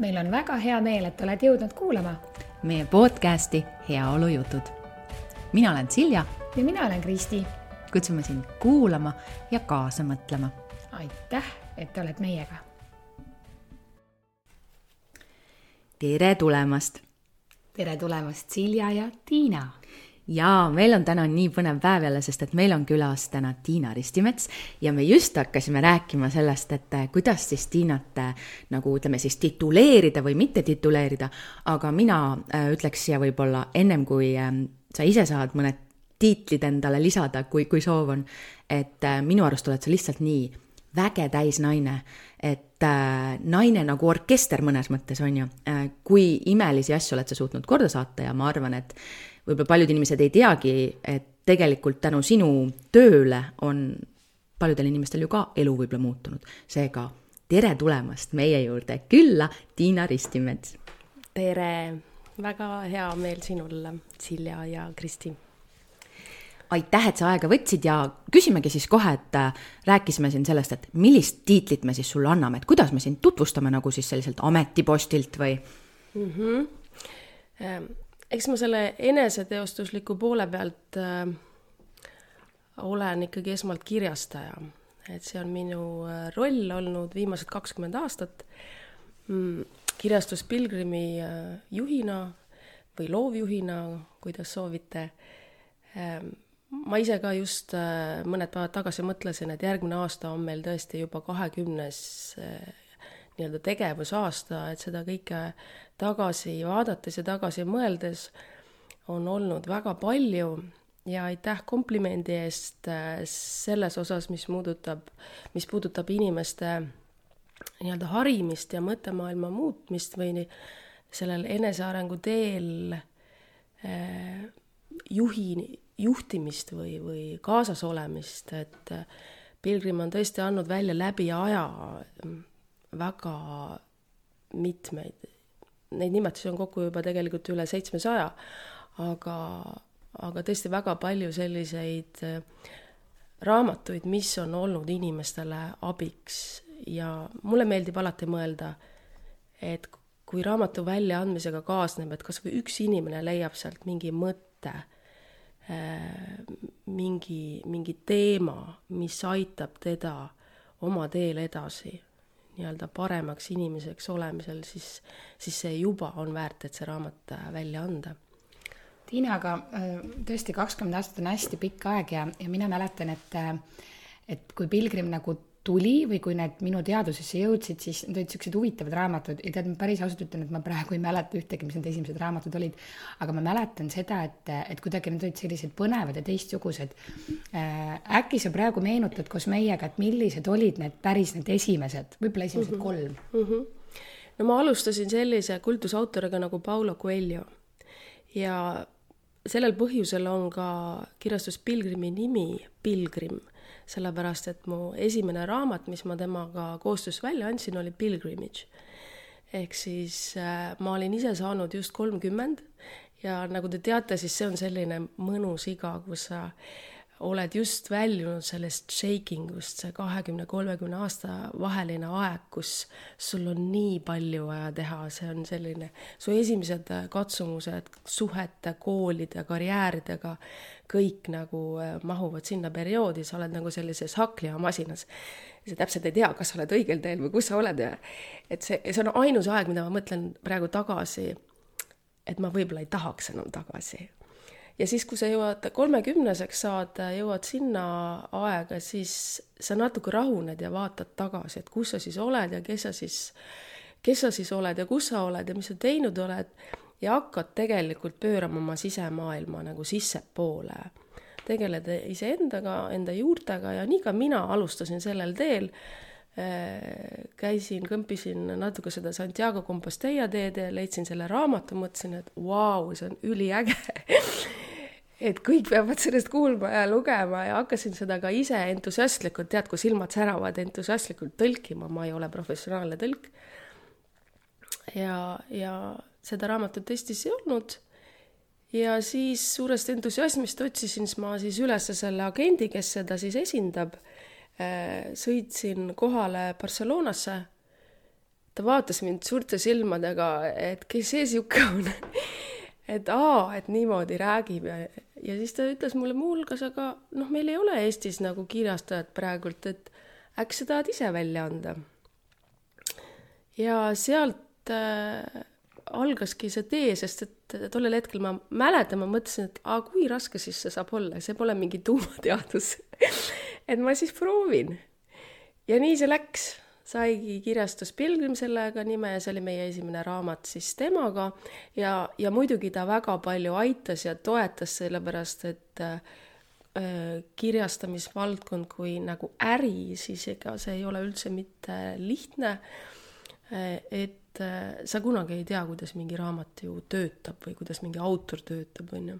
meil on väga hea meel, et oled jõudnud kuulama meie podcasti Heaolujutud. mina olen Silja. ja mina olen Kristi. kutsume sind kuulama ja kaasa mõtlema. aitäh, et oled meiega. tere tulemast. tere tulemast, Silja ja Tiina jaa, meil on täna nii põnev päev jälle, sest et meil on külas täna Tiina Ristimets ja me just hakkasime rääkima sellest, et eh, kuidas siis Tiinat eh, nagu ütleme siis tituleerida või mitte tituleerida, aga mina äh, ütleks siia võib-olla ennem kui äh, sa ise saad mõned tiitlid endale lisada, kui, kui soov on, et äh, minu arust oled sa lihtsalt nii väge täis naine, et äh, naine nagu orkester mõnes mõttes, on ju. Äh,, kui imelisi asju oled sa suutnud korda saata ja ma arvan, et võib-olla paljud inimesed ei teagi, et tegelikult tänu sinu tööle on paljudel inimestel ju ka elu võib-olla muutunud. seega tere tulemast meie juurde külla, Tiina Ristimets. tere, väga hea meel sinul, Silja ja Kristi aitäh, et sa aega võtsid ja küsimegi siis kohe, et äh, rääkisime siin sellest, et millist tiitlit me siis sulle anname, et kuidas me sind tutvustame nagu siis selliselt ametipostilt või mm? -hmm eks ma selle eneseteostusliku poole pealt äh, olen ikkagi esmalt kirjastaja, et see on minu äh, roll olnud viimased kakskümmend aastat mm,. kirjastus Pilgrimi äh, juhina või loovjuhina, kuidas soovite äh,. ma ise ka just äh, mõned päevad tagasi mõtlesin, et järgmine aasta on meil tõesti juba kahekümnes nii-öelda tegevusaasta, et seda kõike tagasi vaadates ja tagasi mõeldes on olnud väga palju ja aitäh komplimendi eest äh, selles osas, mis puudutab, mis puudutab inimeste nii-öelda harimist ja mõttemaailma muutmist või sellel enesearengu teel eh, juhi, juhtimist või, või kaasas olemist, et äh, Pilgrim on tõesti andnud välja läbi aja väga mitmeid, neid nimetusi on kokku juba tegelikult üle seitsmesaja, aga, aga tõesti väga palju selliseid äh, raamatuid, mis on olnud inimestele abiks. Ja mulle meeldib alati mõelda, et kui raamatu väljaandmisega kaasneb, et kas või üks inimene leiab sealt mingi mõtte, äh, mingi, mingi teema, mis aitab teda oma teel edasi nii-öelda paremaks inimeseks olemisel, siis, siis see juba on väärt, et see raamat äh, välja anda. Tiina, aga äh, tõesti kakskümmend aastat on hästi pikk aeg ja, ja mina mäletan, et äh, et kui Pilgrim nagu tuli või kui need minu teadvusesse jõudsid, siis need olid niisugused huvitavad raamatud ja tead, ma päris ausalt ütlen, et ma praegu ei mäleta ühtegi, mis need esimesed raamatud olid, aga ma mäletan seda, et, et kuidagi need olid sellised põnevad ja teistsugused äh,. äkki sa praegu meenutad koos meiega, et millised olid need päris need esimesed, võib-olla esimesed mm -hmm. kolm mm? -hmm. no ma alustasin sellise kultusautoriga nagu Paulo Coelho ja sellel põhjusel on ka kirjastus Pilgrimi nimi Pilgrim sellepärast et mu esimene raamat, mis ma temaga koostöös välja andsin, oli Pilgrimage. ehk siis äh, ma olin ise saanud just kolmkümmend ja nagu te teate, siis see on selline mõnus iga, kus sa oled just väljunud sellest shaking ust, see kahekümne, kolmekümne aasta vaheline aeg, kus sul on nii palju vaja teha, see on selline, su esimesed katsumused suhete, koolide, karjääridega, kõik nagu äh, mahuvad sinna perioodi, sa oled nagu sellises hakklihamasinas. sa täpselt ei tea, kas sa oled õigel teel või kus sa oled ja et see, see on ainus aeg, mida ma mõtlen praegu tagasi, et ma võib-olla ei tahaks enam tagasi ja siis, kui sa jõuad kolmekümneseks saada, jõuad sinna aega, siis sa natuke rahuned ja vaatad tagasi, et kus sa siis oled ja kes sa siis, kes sa siis oled ja kus sa oled ja mis sa teinud oled. Ja hakkad tegelikult pöörama oma sisemaailma nagu sissepoole. tegeled iseendaga, enda juurtega ja nii ka mina alustasin sellel teel. Äh, käisin, kõmpisin natuke seda Santiago Compostela teed ja leidsin selle raamatu, mõtlesin, et vau wow,, see on üliäge et kõik peavad sellest kuulma ja lugema ja hakkasin seda ka ise entusiastlikult, tead, kui silmad säravad, entusiastlikult tõlkima, ma ei ole professionaalne tõlk. ja, ja seda raamatut Eestis ei olnud. ja siis suurest entusiasmist otsisin ma siis üles selle agendi, kes seda siis esindab. Äh, sõitsin kohale Barcelonasse. ta vaatas mind suurte silmadega, et kes see sihuke on et aa, et niimoodi räägib ja, ja siis ta ütles mulle muuhulgas, aga noh, meil ei ole Eestis nagu kirjastajat praegult, et äkki sa tahad ise välja anda. ja sealt äh, algaski see tee, sest et tollel hetkel ma mäletan, ma mõtlesin, et aa, kui raske siis see saab olla, see pole mingi tuumateadus et ma siis proovin. ja nii see läks, saigi kirjastus Pilgrim sellega nime ja see oli meie esimene raamat siis temaga ja, ja muidugi ta väga palju aitas ja toetas, sellepärast et äh, kirjastamisvaldkond kui nagu äri, siis ega see ei ole üldse mitte lihtne äh,. et äh, sa kunagi ei tea, kuidas mingi raamat ju töötab või kuidas mingi autor töötab, on ju.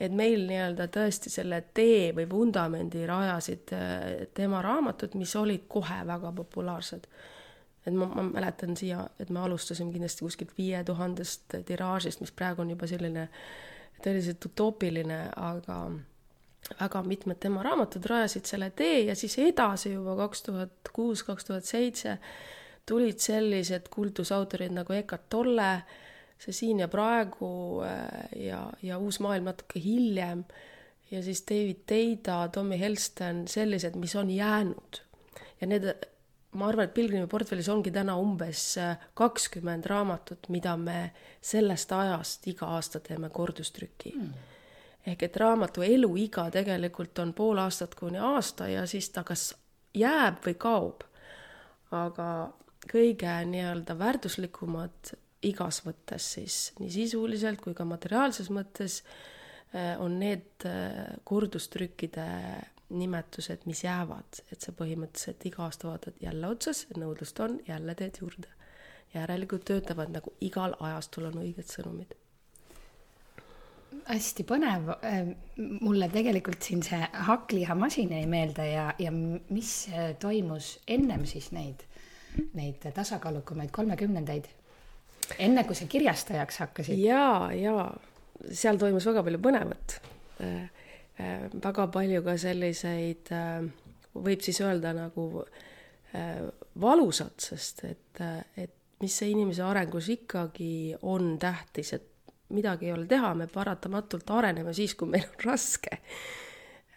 Et meil nii-öelda tõesti selle tee või vundamendi rajasid äh, tema raamatud, mis olid kohe väga populaarsed. et ma, ma mäletan siia, et me alustasime kindlasti kuskilt viie tuhandest tiraažist, mis praegu on juba selline tõeliselt utoopiline, aga väga mitmed tema raamatud rajasid selle tee ja siis edasi juba kaks tuhat kuus, kaks tuhat seitse tulid sellised kultusautorid nagu Eckart Tolle, see Siin ja praegu äh, ja, ja Uus maailm natuke hiljem ja siis David Teida, Tommy Helston, sellised, mis on jäänud. ja need, ma arvan, et Pilgrimi portfellis ongi täna umbes äh, kakskümmend raamatut, mida me sellest ajast iga aasta teeme kordustrüki mm. ehk et raamatu eluiga tegelikult on pool aastat kuni aasta ja siis ta kas jääb või kaob. aga kõige nii-öelda väärtuslikumad igas mõttes siis, nii sisuliselt kui ka materiaalses mõttes, eh, on need eh, kordustrükkide nimetused, mis jäävad, et sa põhimõtteliselt iga aasta vaatad jälle otsas, nõudlust on, jälle teed juurde. järelikult töötavad nagu igal ajastul on õiged sõnumid hästi põnev. Eh, mulle tegelikult siin see hakklihamasin jäi meelde ja, ja mis toimus ennem siis neid neid tasakaalukamaid kolmekümnendaid, enne kui sa kirjastajaks hakkasid? jaa, jaa, seal toimus väga palju põnevat äh,. Äh, väga palju ka selliseid äh,, võib siis öelda nagu äh, valusat, sest et, äh, et mis see inimese arengus ikkagi on tähtis, et midagi ei ole teha, me paratamatult areneme siis, kui meil on raske.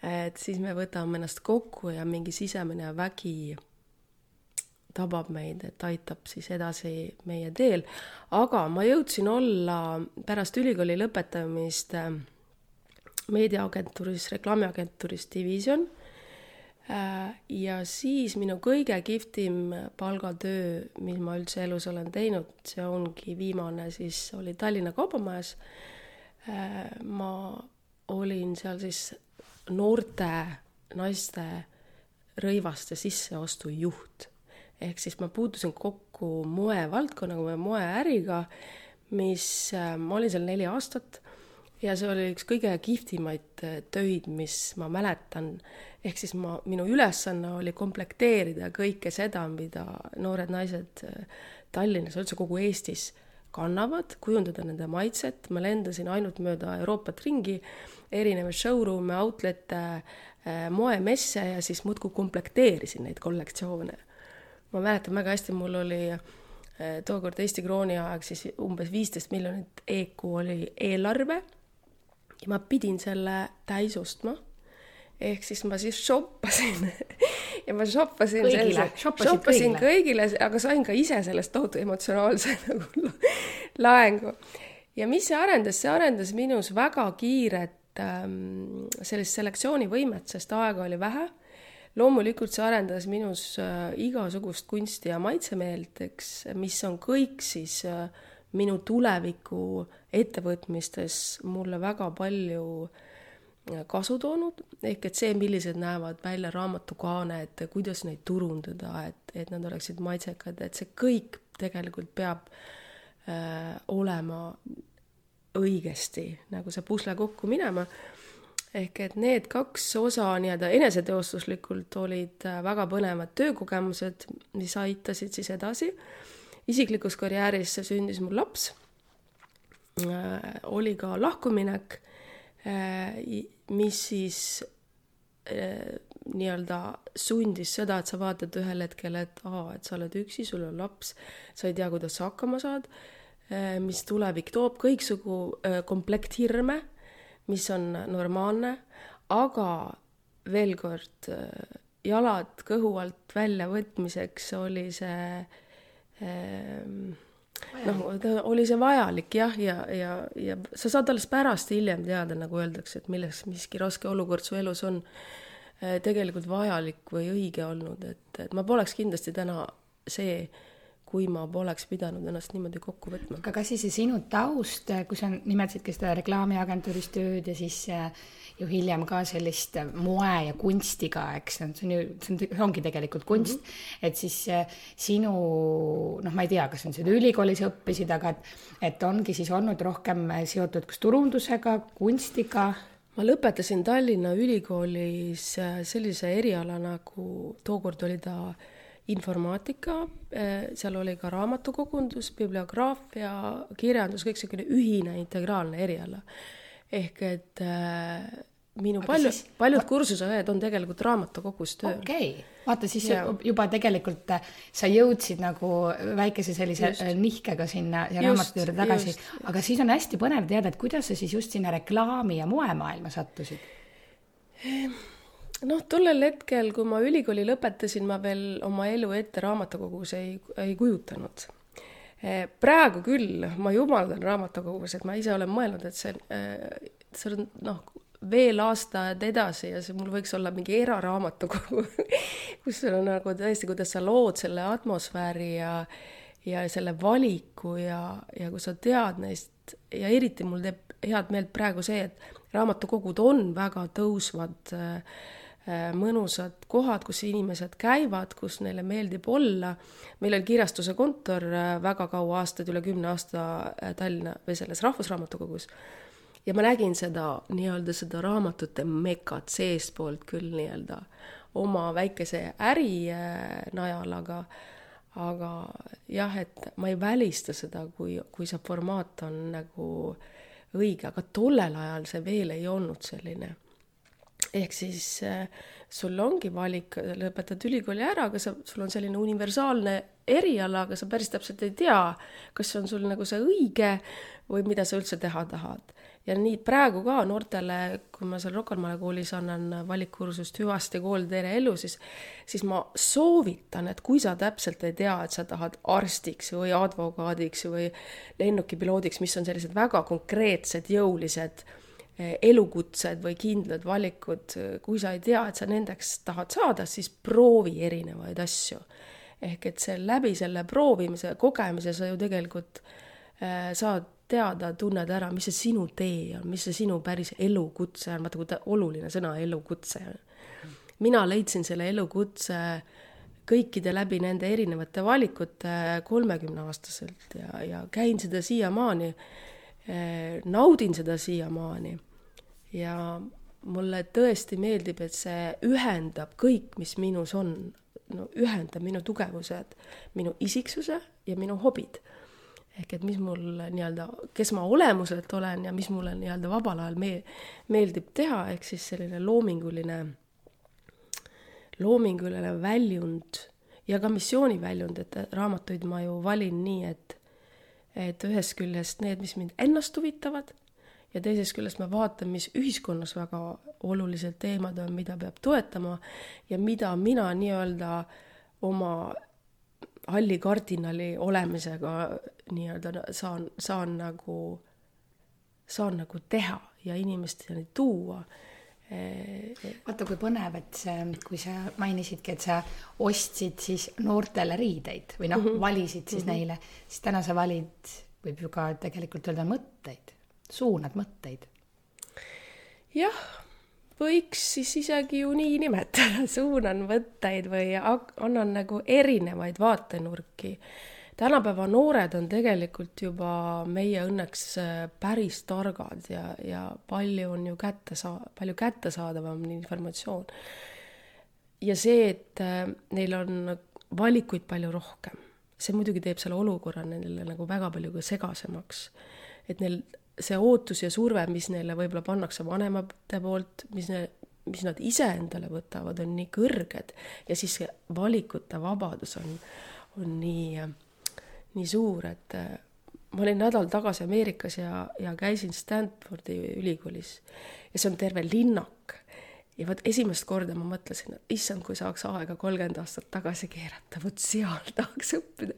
et siis me võtame ennast kokku ja mingi sisemine vägi tabab meid, et aitab siis edasi meie teel. aga ma jõudsin olla pärast ülikooli lõpetamist äh, meediaagentuuris, reklaamiagentuuris Division. Äh, ja siis minu kõige kihvtim palgatöö, mis ma üldse elus olen teinud, see ongi viimane, siis oli Tallinna Kaubamajas. Äh, ma olin seal siis noorte naiste rõivaste sisseostu juht ehk siis ma puutusin kokku moevaldkonnaga või moeäriga, mis, äh, ma olin seal neli aastat ja see oli üks kõige kihvtimaid äh, töid, mis ma mäletan. ehk siis ma, minu ülesanne oli komplekteerida kõike seda, mida noored naised äh, Tallinnas, üldse kogu Eestis kannavad, kujundada nende maitset, ma lendasin ainult mööda Euroopat ringi, erinevaid showroom'e, outlet'e, moemesse ja siis muudkui komplekteerisin neid kollektsioone ma mäletan väga hästi, mul oli eh, tookord Eesti krooni aeg siis umbes viisteist miljonit EQ oli eelarve ja ma pidin selle täis ostma. ehk siis ma siis shoppasin ja ma shoppasin kõigile, shoppasin kõigile, aga sain ka ise sellest tohutu emotsionaalse nagu laengu. ja mis see arendas, see arendas minus väga kiiret ähm, sellist selektsioonivõimet, sest aega oli vähe loomulikult see arendas minus äh, igasugust kunsti ja maitsemeelt, eks, mis on kõik siis äh, minu tuleviku ettevõtmistes mulle väga palju äh, kasu toonud, ehk et see, millised näevad välja raamatukaaned, kuidas neid turundada, et, et nad oleksid maitsekad, et see kõik tegelikult peab äh, olema õigesti nagu see pusle kokku minema ehk et need kaks osa nii-öelda eneseteostuslikult olid äh, väga põnevad töökogemused, mis aitasid siis edasi. isiklikus karjääris sündis mul laps äh,, oli ka lahkuminek äh,, mis siis nii-öelda sundis seda, et sa vaatad ühel hetkel, et aa, et sa oled üksi, sul on laps, sa ei tea, kuidas sa hakkama saad, mis tulevik toob, kõiksugu komplekt hirme, mis on normaalne, aga veel kord, jalad kõhu alt väljavõtmiseks oli see ähm, noh, oli see vajalik jah, ja, ja, ja sa saad alles pärast hiljem teada, nagu öeldakse, et milles miski raske olukord su elus on eh, tegelikult vajalik või õige olnud, et, et ma poleks kindlasti täna see, kui ma poleks pidanud ennast niimoodi kokku võtma. aga kas siis see sinu taust, kui sa nimetasidki seda reklaamiagentuuris tööd ja siis äh, ju hiljem ka sellist moe ja kunstiga, eks, see on ju, see on, see ongi tegelikult kunst mm, -hmm. et siis äh, sinu, noh, ma ei tea, kas on seda ülikoolis õppisid, aga et, et ongi siis olnud rohkem seotud kas turundusega, kunstiga? ma lõpetasin Tallinna Ülikoolis äh, sellise eriala nagu, tookord oli ta informaatika, äh, seal oli ka raamatukogundus, bibliograafia, kirjandus, kõik niisugune ühine integraalne eriala. ehk et äh, minu palju, paljud kursuseõed on tegelikult raamatukogus tööl. okei okay., vaata siis ja. juba tegelikult äh, sa jõudsid nagu väikese sellise just. Äh, nihkega sinna ja raamatu juurde tagasi, aga siis on hästi põnev teada, et kuidas sa siis just sinna reklaami ja moemaailma sattusid? Ehm, noh, tollel hetkel, kui ma ülikooli lõpetasin, ma veel oma elu ette raamatukogus ei, ei kujutanud. Ehm, praegu küll ma jumaldan raamatukogus, et ma ise olen mõelnud, et see, äh, see on noh, veel aastaid edasi ja see mul võiks olla mingi eraraamatukogu kus sul on nagu tõesti, kuidas sa lood selle atmosfääri ja ja selle valiku ja, ja kui sa tead neist ja eriti mul teeb head meelt praegu see, et raamatukogud on väga tõusvad äh, mõnusad kohad, kus inimesed käivad, kus neile meeldib olla. meil oli kirjastuse kontor äh, väga kaua aastaid, üle kümne aasta äh, Tallinna või selles Rahvusraamatukogus ja ma nägin seda nii-öelda seda raamatute mekat seestpoolt küll nii-öelda oma väikese äri äh, najal, aga aga jah, et ma ei välista seda, kui, kui see formaat on nagu õige, aga tollel ajal see veel ei olnud selline. Ehk siis äh, sul ongi valik, lõpetad ülikooli ära, aga sa, sul on selline universaalne eriala, aga sa päris täpselt ei tea, kas see on sul nagu see õige või mida sa üldse teha tahad. Ja nii praegu ka noortele, kui ma seal Rocca al Mare koolis annan valikkursust Hüvasti kool Tere ellu, siis, siis ma soovitan, et kui sa täpselt ei tea, et sa tahad arstiks või advokaadiks või lennukipiloodiks, mis on sellised väga konkreetsed, jõulised eh, elukutsed või kindlad valikud, kui sa ei tea, et sa nendeks tahad saada, siis proovi erinevaid asju. ehk et see läbi selle proovimise, kogemise sa ju tegelikult äh, saad teada, tunned ära, mis see sinu tee on, mis see sinu päris elukutse on, vaata kui oluline sõna elukutse on. mina leidsin selle elukutse kõikide läbi nende erinevate valikute kolmekümneaastaselt ja, ja käin seda siiamaani eh,, naudin seda siiamaani. Ja mulle tõesti meeldib, et see ühendab kõik, mis minus on, no ühendab minu tugevused, minu isiksuse ja minu hobid. Ehk et mis mul nii-öelda, kes ma olemuselt olen ja mis mulle nii-öelda vabal ajal me-, meeldib teha, ehk siis selline loominguline, loominguline väljund ja ka missiooniväljund, et raamatuid ma ju valin nii, et et ühest küljest need, mis mind ennast huvitavad, ja teisest küljest ma vaatan, mis ühiskonnas väga olulised teemad on, mida peab toetama ja mida mina nii-öelda oma halli kardinali olemisega nii-öelda saan, saan nagu, saan nagu teha ja inimesteni tuua vaata, kui põnev, et see, kui sa mainisidki, et sa ostsid siis noortele riideid või noh mm, -hmm. valisid siis mm -hmm. neile, siis täna sa valid, võib ju ka tegelikult öelda mõtteid, suunad mõtteid. jah, võiks siis isegi ju nii nimetada, suunan mõtteid või annan nagu erinevaid vaatenurki. tänapäeva noored on tegelikult juba meie õnneks äh, päris targad ja, ja palju on ju kätte saa-, palju kättesaadavam informatsioon. ja see, et äh, neil on valikuid palju rohkem, see muidugi teeb selle olukorra nendele nagu väga palju ka segasemaks. et neil see ootus ja surve, mis neile võib-olla pannakse vanemate poolt, mis ne-, mis nad iseendale võtavad, on nii kõrged ja siis valikute vabadus on, on nii, nii suur, et äh, ma olin nädal tagasi Ameerikas ja, ja käisin Stanfordi ülikoolis ja see on terve linnak. ja vot esimest korda ma mõtlesin, et issand, kui saaks aega kolmkümmend aastat tagasi keerata, vot seal tahaks õppida.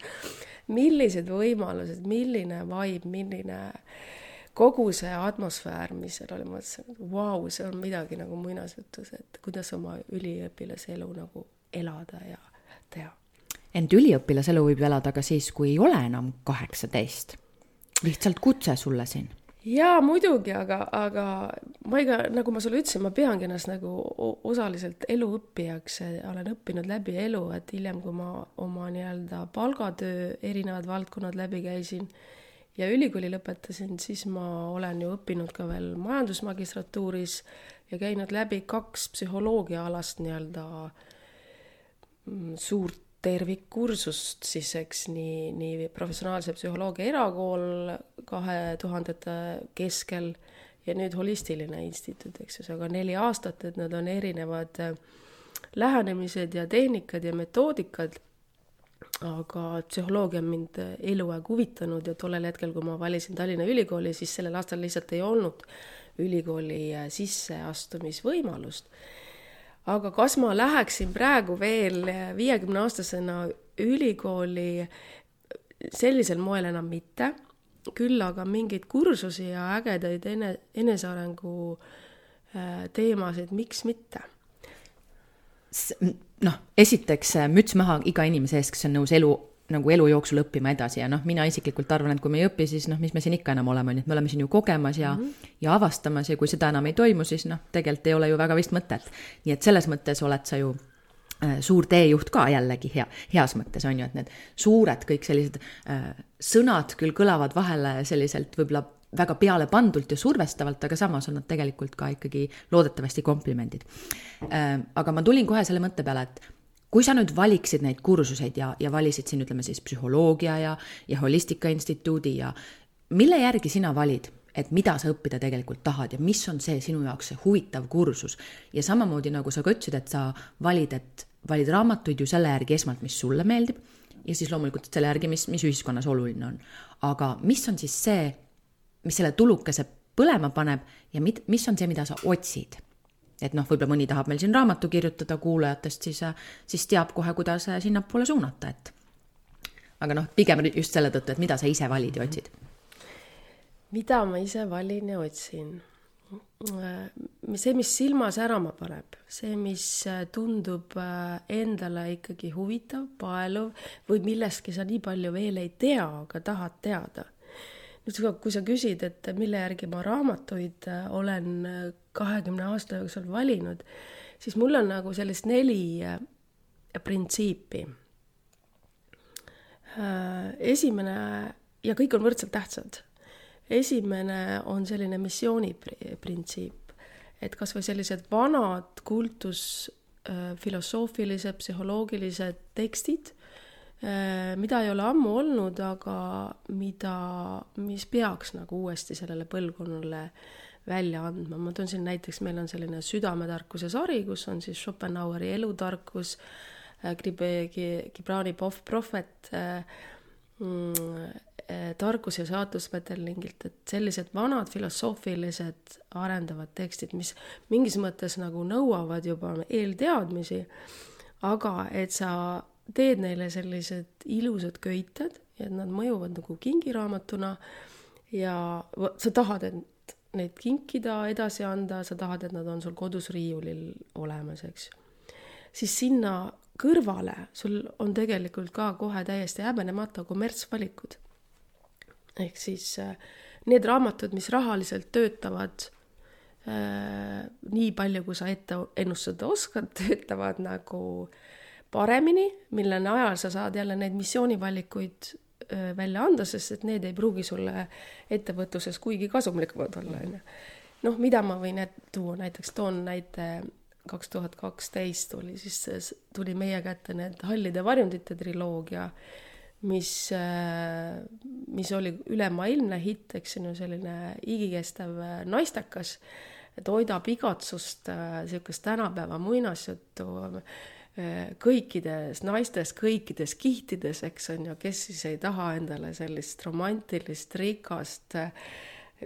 millised võimalused, milline vibe, milline kogu see atmosfäär, mis seal oli, ma mõtlesin, et vau, see on midagi nagu muinasjutus, et kuidas oma üliõpilase elu nagu elada ja teha. Ent üliõpilaselu võib ju elada ka siis, kui ei ole enam kaheksateist. Lihtsalt kutse sulle siin. Jaa, muidugi, aga, aga ma ega, nagu ma sulle ütlesin, ma peangi ennast nagu osaliselt eluõppijaks, olen õppinud läbi elu, et hiljem, kui ma oma nii-öelda palgatöö erinevad valdkonnad läbi käisin ja ülikooli lõpetasin, siis ma olen ju õppinud ka veel majandusmagistratuuris ja käinud läbi kaks psühholoogiaalast nii-öelda mm, suurt tervikkursust siis, eks, nii, nii professionaalse psühholoogia erakool kahe tuhandete keskel ja nüüd holistiline instituut, eks ju, see on ka neli aastat, et need on erinevad äh, lähenemised ja tehnikad ja metoodikad, aga psühholoogia on mind eluaeg huvitanud ja tollel hetkel, kui ma valisin Tallinna Ülikooli, siis sellel aastal lihtsalt ei olnud ülikooli äh, sisseastumisvõimalust. Aga kas ma läheksin praegu veel viiekümne aastasena ülikooli, sellisel moel enam mitte, küll aga mingeid kursusi ja ägedaid ene, enesearengu äh, teemasid, miks mitte? Noh, esiteks müts maha iga inimese ees, kes on nõus elu nagu elu jooksul õppima edasi ja noh, mina isiklikult arvan, et kui me ei õpi, siis noh, mis me siin ikka enam oleme, on ju, et me oleme siin ju kogemas ja mm, -hmm. ja avastamas ja kui seda enam ei toimu, siis noh, tegelikult ei ole ju väga vist mõtet. nii et selles mõttes oled sa ju äh, suur teejuht ka jällegi hea, heas mõttes on ju, et need suured kõik sellised äh, sõnad küll kõlavad vahele selliselt võib-olla väga pealepandult ja survestavalt, aga samas on nad tegelikult ka ikkagi loodetavasti komplimendid äh,. aga ma tulin kohe selle mõtte peale, et kui sa nüüd valiksid neid kursuseid ja, ja valisid siin ütleme siis psühholoogia ja, ja Holistika Instituudi ja mille järgi sina valid, et mida sa õppida tegelikult tahad ja mis on see sinu jaoks see huvitav kursus. ja samamoodi nagu sa ka ütlesid, et sa valid, et valid raamatuid ju selle järgi esmalt, mis sulle meeldib ja siis loomulikult selle järgi, mis, mis ühiskonnas oluline on. aga mis on siis see, mis selle tulukese põlema paneb ja mit, mis on see, mida sa otsid et noh, võib-olla mõni tahab meil siin raamatu kirjutada kuulajatest, siis, siis teab kohe, kuidas sinnapoole suunata, et aga noh, pigem just selle tõttu, et mida sa ise valid ja otsid. mida ma ise valin ja otsin? see, mis silma särama paneb, see, mis tundub endale ikkagi huvitav, paeluv või millestki sa nii palju veel ei tea, aga tahad teada nüüd kui sa küsid, et mille järgi ma raamatuid äh, olen äh, kahekümne aasta jooksul valinud, siis mul on nagu sellist neli äh, printsiipi. esimene ja kõik on võrdselt tähtsad. esimene on selline missiooniprintsiip, et kas või sellised vanad kultusfilosoofilised, psühholoogilised tekstid mida ei ole ammu olnud, aga mida, mis peaks nagu uuesti sellele põlvkonnale välja andma. ma toon siin näiteks, meil on selline südametarkuse sari, kus on siis Schopenhaueri elutarkus, äh, Gibrani prohvet, äh, mm, tarkus ja saatus Peterlingilt, et sellised vanad filosoofilised arendavad tekstid, mis mingis mõttes nagu nõuavad juba eelteadmisi, aga et sa teed neile sellised ilusad köited ja nad mõjuvad nagu kingiraamatuna ja sa tahad, et neid kinkida, edasi anda, sa tahad, et nad on sul kodus riiulil olemas, eks siis sinna kõrvale sul on tegelikult ka kohe täiesti häbenemata kommertsvalikud. ehk siis äh, need raamatud, mis rahaliselt töötavad äh, nii palju, kui sa ette ennustada oskad, töötavad nagu äh, paremini, mille najal sa saad jälle neid missioonivalikuid välja anda, sest et need ei pruugi sulle ettevõtluses kuigi kasumlikumad olla, on ju. noh, mida ma võin tuua, näiteks toon näite, kaks tuhat kaksteist tuli siis, tuli meie kätte need Hallide varjundite triloogia, mis, mis oli ülemaailmne hitt, eks ju, selline igikestev naistekas toidab igatsust, niisugust tänapäeva muinasjuttu kõikides naistes, kõikides kihtides, eks on ju, kes siis ei taha endale sellist romantilist, rikast,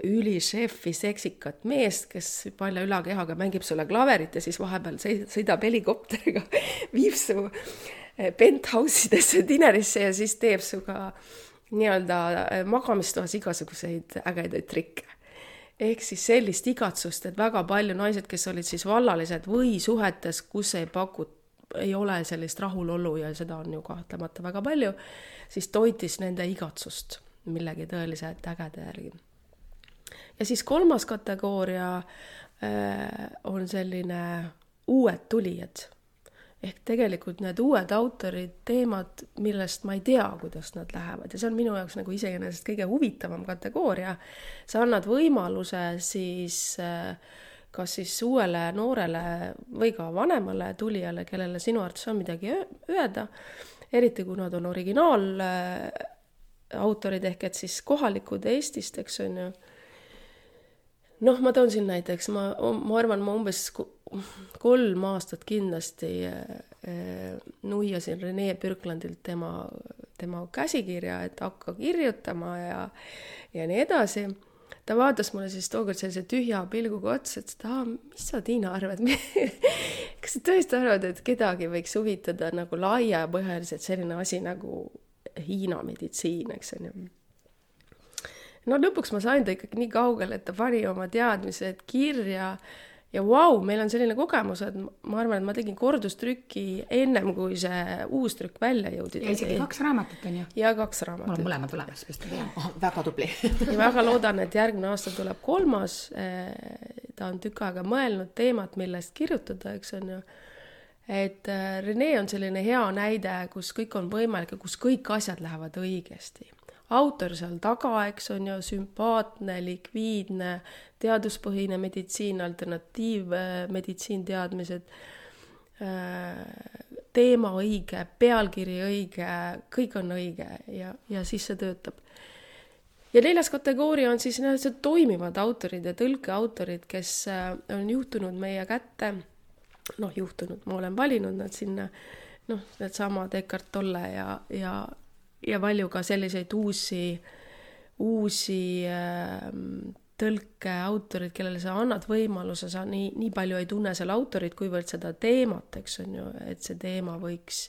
ülišefi, seksikat meest, kes palja ülakehaga mängib sulle klaverit ja siis vahepeal sõidab helikopteriga, viib su eh, penthouse idesse, dinerisse ja siis teeb sinuga nii-öelda eh, magamistoas igasuguseid ägedaid trikke. Ehk siis sellist igatsust, et väga palju naised, kes olid siis vallalised või suhetes, kus ei pakuta ei ole sellist rahulolu ja seda on ju kahtlemata väga palju, siis toitis nende igatsust millegi tõeliselt ägeda järgi. ja siis kolmas kategooria äh, on selline uued tulijad. ehk tegelikult need uued autorid, teemad, millest ma ei tea, kuidas nad lähevad ja see on minu jaoks nagu iseenesest kõige huvitavam kategooria. sa annad võimaluse siis äh, kas siis uuele noorele või ka vanemale tulijale, kellele sinu arvates on midagi öelda, eriti kui nad on originaalautorid ehk et siis kohalikud Eestist, eks on ju. noh, ma toon siin näiteks, ma, ma arvan, ma umbes kolm aastat kindlasti äh, nuiasin Rene Birklandilt tema, tema käsikirja, et hakka kirjutama ja, ja nii edasi ta vaatas mulle siis tookord sellise tühja pilguga otsa, ütles, et aa, mis sa, Tiina, arvad kas sa tõesti arvad, et kedagi võiks huvitada nagu laiapõhjaliselt selline asi nagu Hiina meditsiin, eks on ju. no lõpuks ma sain ta ikkagi nii kaugele, et ta pani oma teadmised kirja ja vau wow,, meil on selline kogemus, et ma arvan, et ma tegin kordustrükki ennem, kui see uus trükk välja jõudis. ja isegi kaks raamatut on ju. ja kaks raamatut. mul on mõlemad olemas, vist oh,. väga tubli ja väga loodan, et järgmine aasta tuleb kolmas. Eh, ta on tükk aega mõelnud teemat, millest kirjutada, eks on ju et eh, Rene on selline hea näide, kus kõik on võimalik ja kus kõik asjad lähevad õigesti autor seal taga, eks on ju, sümpaatne, likviidne, teaduspõhine meditsiin, alternatiivmeditsiin, teadmised, äh, teema õige, pealkiri õige, kõik on õige ja, ja siis see töötab. ja neljas kategooria on siis need toimivad autorid ja tõlkeautorid, kes äh, on juhtunud meie kätte, noh, juhtunud, ma olen valinud nad sinna, noh, needsamad Eckart Tolle ja, ja ja palju ka selliseid uusi, uusi äh, tõlkeautorid, kellele sa annad võimaluse, sa nii, nii palju ei tunne seal autorit, kuivõrd seda teemat, eks on ju, et see teema võiks,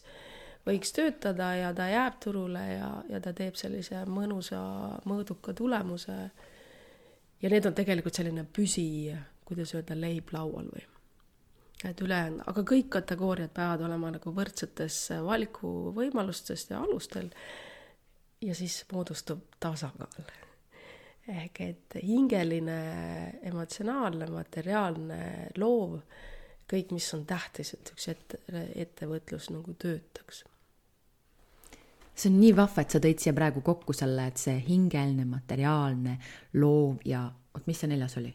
võiks töötada ja ta jääb turule ja, ja ta teeb sellise mõnusa, mõõduka tulemuse. ja need on tegelikult selline püsi, kuidas öelda, leib laual või et ülejäänud, aga kõik kategooriad peavad olema nagu võrdsetes valikuvõimalustest ja alustel. ja siis moodustub tasakaal. ehk et hingeline, emotsionaalne, materiaalne, loov, kõik, mis on tähtis, et üks ette, ettevõtlus nagu töötaks see on nii vahva, et sa tõid siia praegu kokku selle, et see hingeline, materiaalne, loov ja oot, mis see neljas oli?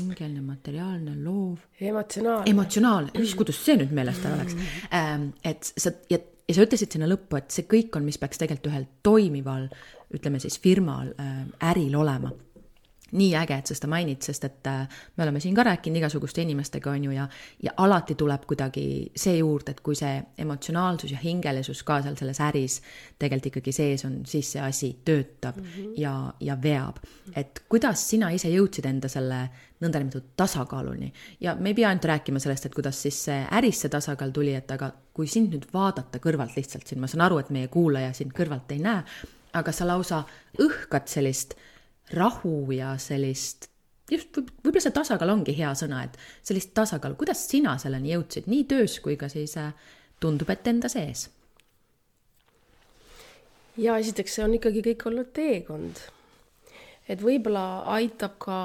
Hingeline, materiaalne, loov. emotsionaalne. emotsionaalne, issand, kuidas see nüüd meelest ära läks ähm,. et sa ja, ja sa ütlesid sinna lõppu, et see kõik on, mis peaks tegelikult ühel toimival, ütleme siis firmal äh, äril olema nii äge, et sa seda mainid, sest et äh, me oleme siin ka rääkinud igasuguste inimestega, on ju, ja, ja alati tuleb kuidagi see juurde, et kui see emotsionaalsus ja hingelisus ka seal selles äris tegelikult ikkagi sees on, siis see asi töötab mm -hmm. ja, ja veab. et kuidas sina ise jõudsid enda selle nõndanimetatud tasakaaluni ja me ei pea ainult rääkima sellest, et kuidas siis see äris see tasakaal tuli, et aga kui sind nüüd vaadata kõrvalt lihtsalt siin, ma saan aru, et meie kuulaja sind kõrvalt ei näe, aga sa lausa õhkad sellist rahu ja sellist, just võib, võib-olla see tasakaal ongi hea sõna, et sellist tasakaalu, kuidas sina selleni jõudsid, nii töös kui ka siis äh, tundub, et enda sees? ja esiteks, see on ikkagi kõik olnud teekond. et võib-olla aitab ka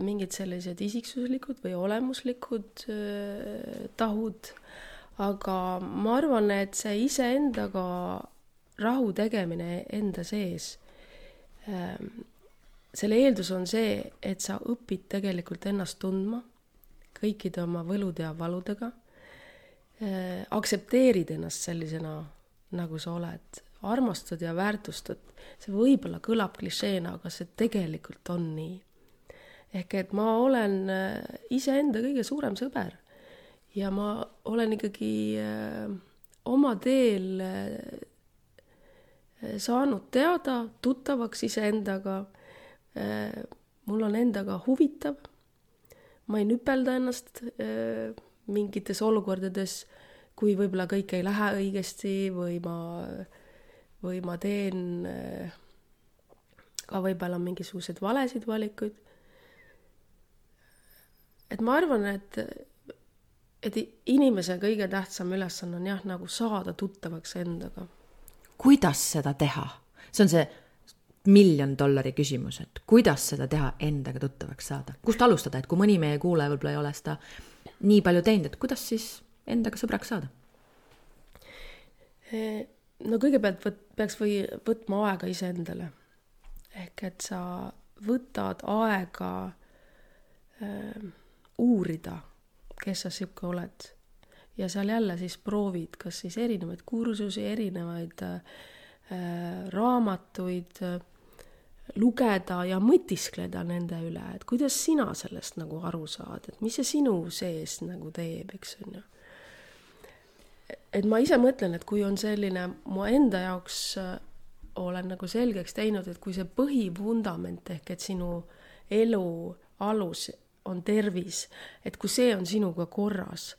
mingid sellised isiksuslikud või olemuslikud äh, tahud, aga ma arvan, et see iseendaga rahu tegemine enda sees ähm, selle eeldus on see, et sa õpid tegelikult ennast tundma kõikide oma võlude ja valudega äh,. aktsepteerid ennast sellisena, nagu sa oled, armastad ja väärtustad. see võib-olla kõlab klišeena, aga see tegelikult on nii. ehk et ma olen äh, iseenda kõige suurem sõber ja ma olen ikkagi äh, oma teel äh, saanud teada, tuttavaks iseendaga. Mul on endaga huvitav. ma ei nüpelda ennast mingites olukordades, kui võib-olla kõik ei lähe õigesti või ma, või ma teen ka võib-olla mingisuguseid valesid valikuid et ma arvan, et, et inimese kõige tähtsam ülesanne on jah, nagu saada tuttavaks endaga. kuidas seda teha? see on see miljon dollari küsimus, et kuidas seda teha, endaga tuttavaks saada, kust alustada, et kui mõni meie kuulaja võib-olla ei ole seda nii palju teinud, et kuidas siis endaga sõbraks saada? no kõigepealt võt-, peaks või võtma aega iseendale. ehk et sa võtad aega äh, uurida, kes sa sihuke oled. ja seal jälle siis proovid, kas siis erinevaid kursusi, erinevaid äh, raamatuid äh, lugeda ja mõtiskleda nende üle, et kuidas sina sellest nagu aru saad, et mis see sinu sees nagu teeb, eks on ju. et ma ise mõtlen, et kui on selline mu enda jaoks äh, olen nagu selgeks teinud, et kui see põhivundament ehk et sinu elu alus on tervis, et kui see on sinuga korras,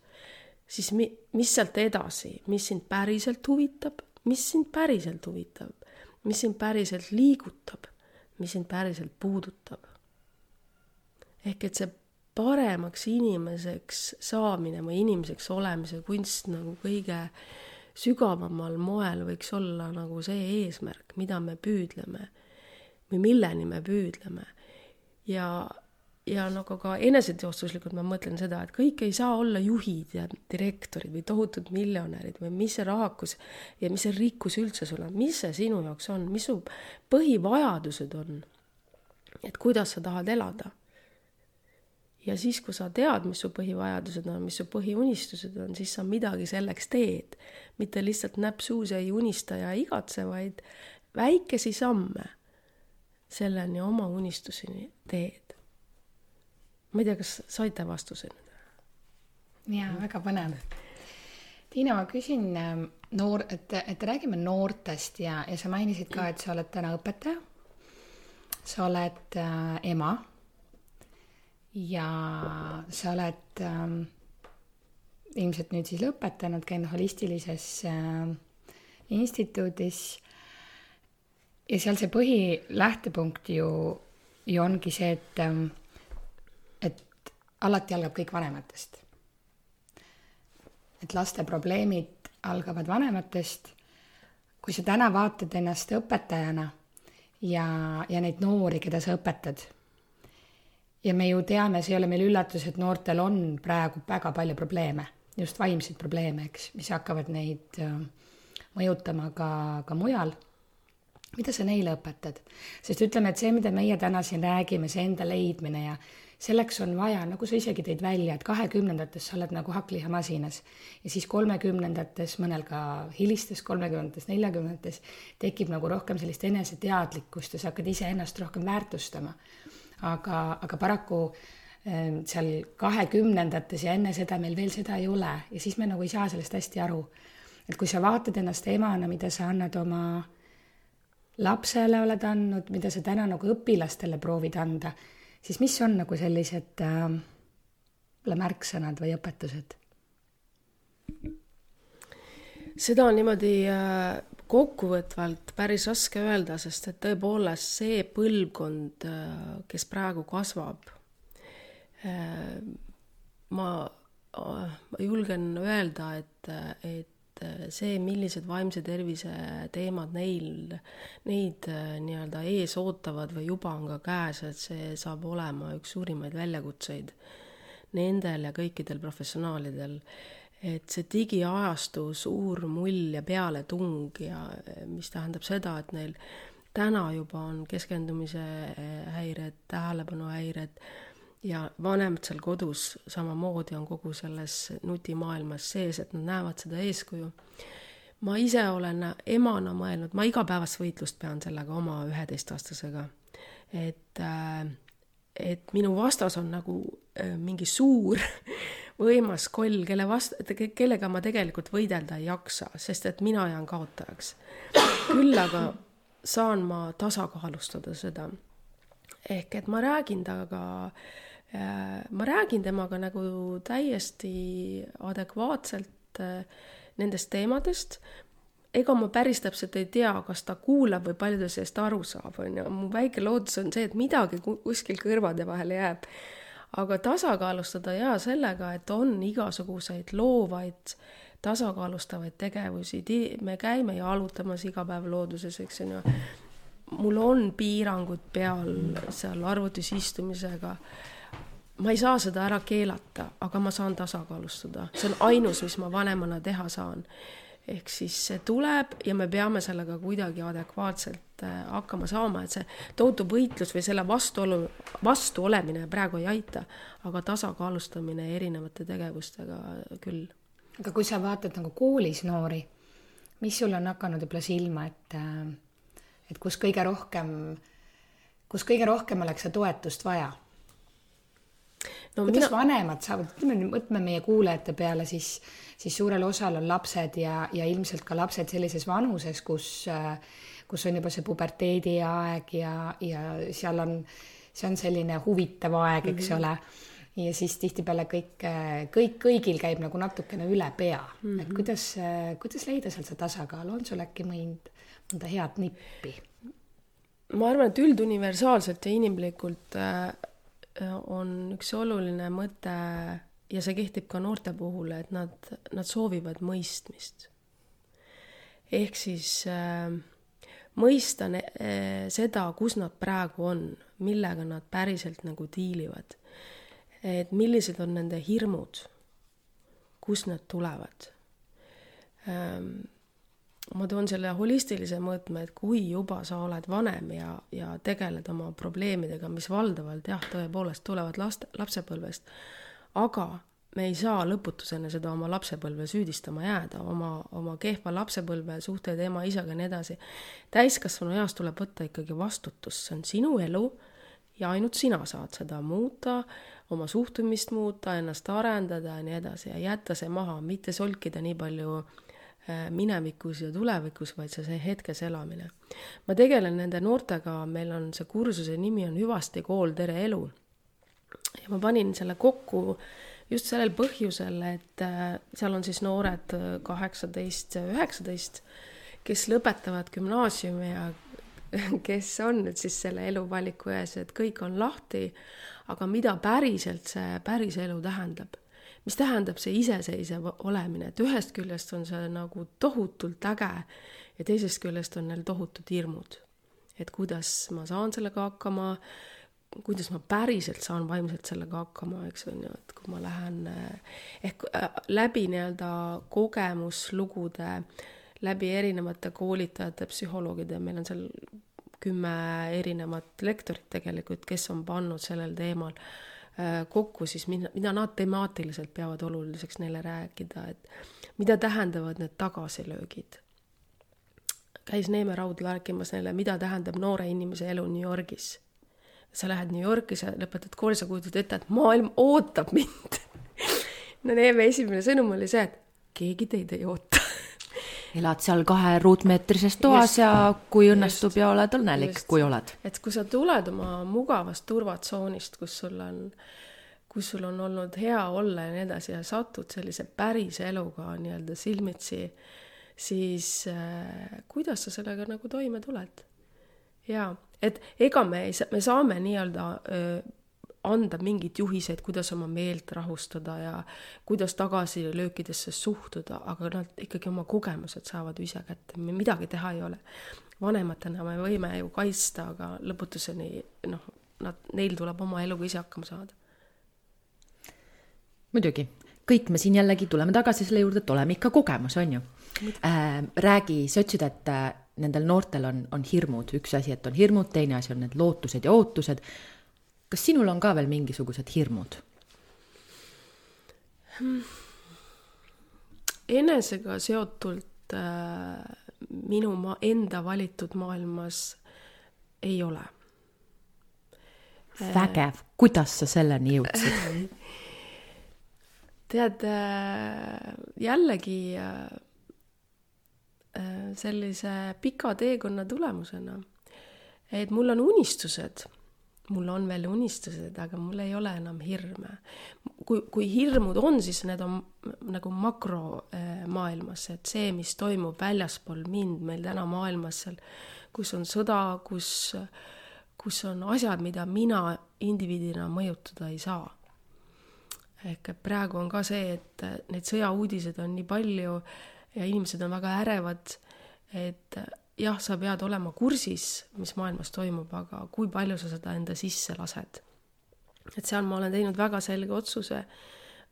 siis mi-, mis sealt edasi, mis sind päriselt huvitab, mis sind päriselt huvitab, mis sind päriselt liigutab, mis sind päriselt puudutab. ehk et see paremaks inimeseks saamine või inimeseks olemise kunst nagu kõige sügavamal moel võiks olla nagu see eesmärk, mida me püüdleme või milleni me püüdleme. ja ja nagu ka eneseteostuslikult ma mõtlen seda, et kõik ei saa olla juhid ja direktorid või tohutud miljonärid või mis see rahakus ja mis see rikkus üldse sul on, mis see sinu jaoks on, mis su põhivajadused on. et kuidas sa tahad elada. ja siis, kui sa tead, mis su põhivajadused on, mis su põhiunistused on, siis sa midagi selleks teed. mitte lihtsalt näpp suus ei unista ja igatse, vaid väikesi samme selleni oma unistuseni teed ma ei tea, kas saite vastuse nüüd? jaa, väga põnev. Tiina, ma küsin ähm, noor, et, et räägime noortest ja, ja sa mainisid ka, et sa oled täna õpetaja. sa oled äh, ema. ja sa oled äh, ilmselt nüüd siis lõpetanud, käinud holistilises äh, instituudis. ja seal see põhilähtepunkt ju, ju ongi see, et äh, alati algab kõik vanematest. et laste probleemid algavad vanematest. kui sa täna vaatad ennast õpetajana ja, ja neid noori, keda sa õpetad. ja me ju teame, see ei ole meil üllatus, et noortel on praegu väga palju probleeme, just vaimseid probleeme, eks, mis hakkavad neid äh, mõjutama ka, ka mujal mida sa neile õpetad? sest ütleme, et see, mida meie täna siin räägime, see enda leidmine ja selleks on vaja, nagu sa isegi tõid välja, et kahekümnendates sa oled nagu hakklihamasinas ja siis kolmekümnendates, mõnel ka hilistes kolmekümnendates, neljakümnendates tekib nagu rohkem sellist eneseteadlikkust ja sa hakkad iseennast rohkem väärtustama. aga, aga paraku ehm, seal kahekümnendates ja enne seda meil veel seda ei ole ja siis me nagu ei saa sellest hästi aru. et kui sa vaatad ennast emana, mida sa annad oma lapsele oled andnud, mida sa täna nagu õpilastele proovid anda siis mis on nagu sellised äh, märksõnad või õpetused? seda on niimoodi äh, kokkuvõtvalt päris raske öelda, sest et tõepoolest see põlvkond, äh, kes praegu kasvab, äh, ma, ma julgen öelda, et, et et see, millised vaimse tervise teemad neil, neid äh, nii-öelda ees ootavad või juba on ka käes, et see saab olema üks suurimaid väljakutseid nendel ja kõikidel professionaalidel. et see digiajastu suur mull ja pealetung ja mis tähendab seda, et neil täna juba on keskendumise häired, tähelepanuhäired ja vanemad seal kodus samamoodi on kogu selles nutimaailmas sees, et nad näevad seda eeskuju. ma ise olen emana mõelnud, ma igapäevast võitlust pean sellega oma üheteistaastasega, et äh, et minu vastas on nagu äh, mingi suur võimas koll, kelle vast-, kellega ma tegelikult võidelda ei jaksa, sest et mina jään kaotajaks. küll aga saan ma tasakaalustada seda. ehk et ma räägin temaga, äh, ma räägin temaga nagu täiesti adekvaatselt äh, nendest teemadest, ega ma päris täpselt ei tea, kas ta kuulab või palju ta sellest aru saab, on ju, mu väike lootus on see, et midagi kuskil kõrvade vahele jääb aga tasakaalustada jaa sellega, et on igasuguseid loovaid tasakaalustavaid tegevusi, me käime jalutamas iga päev looduses, eks on ju. mul on piirangud peal seal arvutis istumisega. Ma ei saa seda ära keelata, aga ma saan tasakaalustada, see on ainus, mis ma vanemana teha saan ehk siis see tuleb ja me peame sellega kuidagi adekvaatselt äh, hakkama saama, et see tohutu võitlus või selle vastuolu, vastu olemine praegu ei aita, aga tasakaalustamine erinevate tegevustega küll. aga kui sa vaatad nagu koolis noori, mis sul on hakanud võib-olla silma, et, äh, et kus kõige rohkem, kus kõige rohkem oleks seda toetust vaja? No kuidas mina... vanemad saavad, ütleme, mõtleme meie kuulajate peale, siis siis suurel osal on lapsed ja, ja ilmselt ka lapsed sellises vanuses, kus, kus on juba see puberteediaeg ja, ja seal on, see on selline huvitav aeg, eks mm -hmm. ole ja siis tihtipeale kõik, kõik, kõigil käib nagu natukene üle pea mm, -hmm. et mhm. kuidas, kuidas leida sealt see tasakaal, on sul äkki mõnd, mõnda head nippi? ma arvan, et ülduniversaalselt ja inimlikult äh, on üks oluline mõte ja see kehtib ka noorte puhul, et nad, nad soovivad mõistmist. ehk siis äh, mõista ne, äh, seda, kus nad praegu on, millega nad päriselt nagu diilivad. et millised on nende hirmud, kust nad tulevad ähm, ma toon selle holistilise mõõtme, et kui juba sa oled vanem ja, ja tegeled oma probleemidega, mis valdavalt jah, tõepoolest tulevad laste, lapsepõlvest, aga me ei saa lõputuseni seda oma lapsepõlve süüdistama jääda, oma, oma kehva lapsepõlve suhteid ema-isaga ja nii edasi. täiskasvanu eas tuleb võtta ikkagi vastutus, see on sinu elu ja ainult sina saad seda muuta, oma suhtumist muuta, ennast arendada ja nii edasi ja jätta see maha, mitte solkida nii palju äh, minevikus ja tulevikus, vaid see, see hetkes elamine. ma tegelen nende noortega, meil on see kursuse nimi on Hüvasti kool, tere elu. ja ma panin selle kokku äh, just sellel põhjusel, et äh, seal on siis noored äh, kaheksateist, üheksateist, kes lõpetavad gümnaasiumi ja kes on nüüd siis selle eluvaliku ees, et kõik on lahti, aga mida päriselt see päris elu tähendab? Mis tähendab see iseseisev olemine, et ühest küljest on see nagu tohutult äge ja teisest küljest on neil tohutud hirmud. et kuidas ma saan sellega hakkama kuidas ma päriselt saan vaimselt sellega hakkama, eks on ju, et kui ma lähen eh, ehk äh, läbi nii-öelda kogemuslugude, läbi erinevate koolitajate, psühholoogide, meil on seal kümme erinevat lektorit tegelikult, kes on pannud sellel teemal äh, kokku siis, mida, mida nad temaatiliselt peavad oluliseks neile rääkida, et mida tähendavad need tagasilöögid. käis Neeme Raud rääkimas neile, mida tähendab noore inimese elu New Yorgis. Sa lähed New Yorki, sa lõpetad kooli, sa kujutad ette, et maailm ootab mind. No Neeme esimene sõnum oli see, et keegi teid ei oota elad seal kahe ruutmeetrises toas just, ja kui õnnestub just, ja oled õnnelik, kui oled. et kui sa tuled oma mugavast turvatsoonist, kus sul on, kus sul on olnud hea olla ja nii edasi ja satud sellise päris eluga nii-öelda silmitsi, siis äh, kuidas sa sellega nagu toime tuled? jaa, et ega me ei saa, me saame nii-öelda anda mingeid juhiseid, kuidas oma meelt rahustada ja kuidas tagasilöökidesse suhtuda, aga nad ikkagi oma kogemused saavad ju ise kätte, midagi teha ei ole. vanematena me võime ju kaitsta, aga lõputuseni noh, nad, neil tuleb oma eluga ise hakkama saada. muidugi, kõik me siin jällegi tuleme tagasi selle juurde, et oleme ikka kogemus, on ju äh,. räägi, sa ütlesid, et äh, nendel noortel on, on hirmud, üks asi, et on hirmud, teine asi on need lootused ja ootused. Kas sinul on ka veel mingisugused hirmud? enesega seotult äh, minu ma enda valitud maailmas ei ole. vägev, kuidas sa selleni jõudsid? tead, äh, jällegi äh, äh, sellise pika teekonna tulemusena, et mul on unistused, mul on veel unistused, aga mul ei ole enam hirme. kui, kui hirmud on, siis need on nagu makromaailmas, et see, mis toimub väljaspool mind meil täna maailmas seal, kus on sõda, kus, kus on asjad, mida mina indiviidina mõjutada ei saa ehk et praegu on ka see, et neid sõjauudiseid on nii palju ja inimesed on väga ärevad, et jah, sa pead olema kursis, mis maailmas toimub, aga kui palju sa seda enda sisse lased. et seal ma olen teinud väga selge otsuse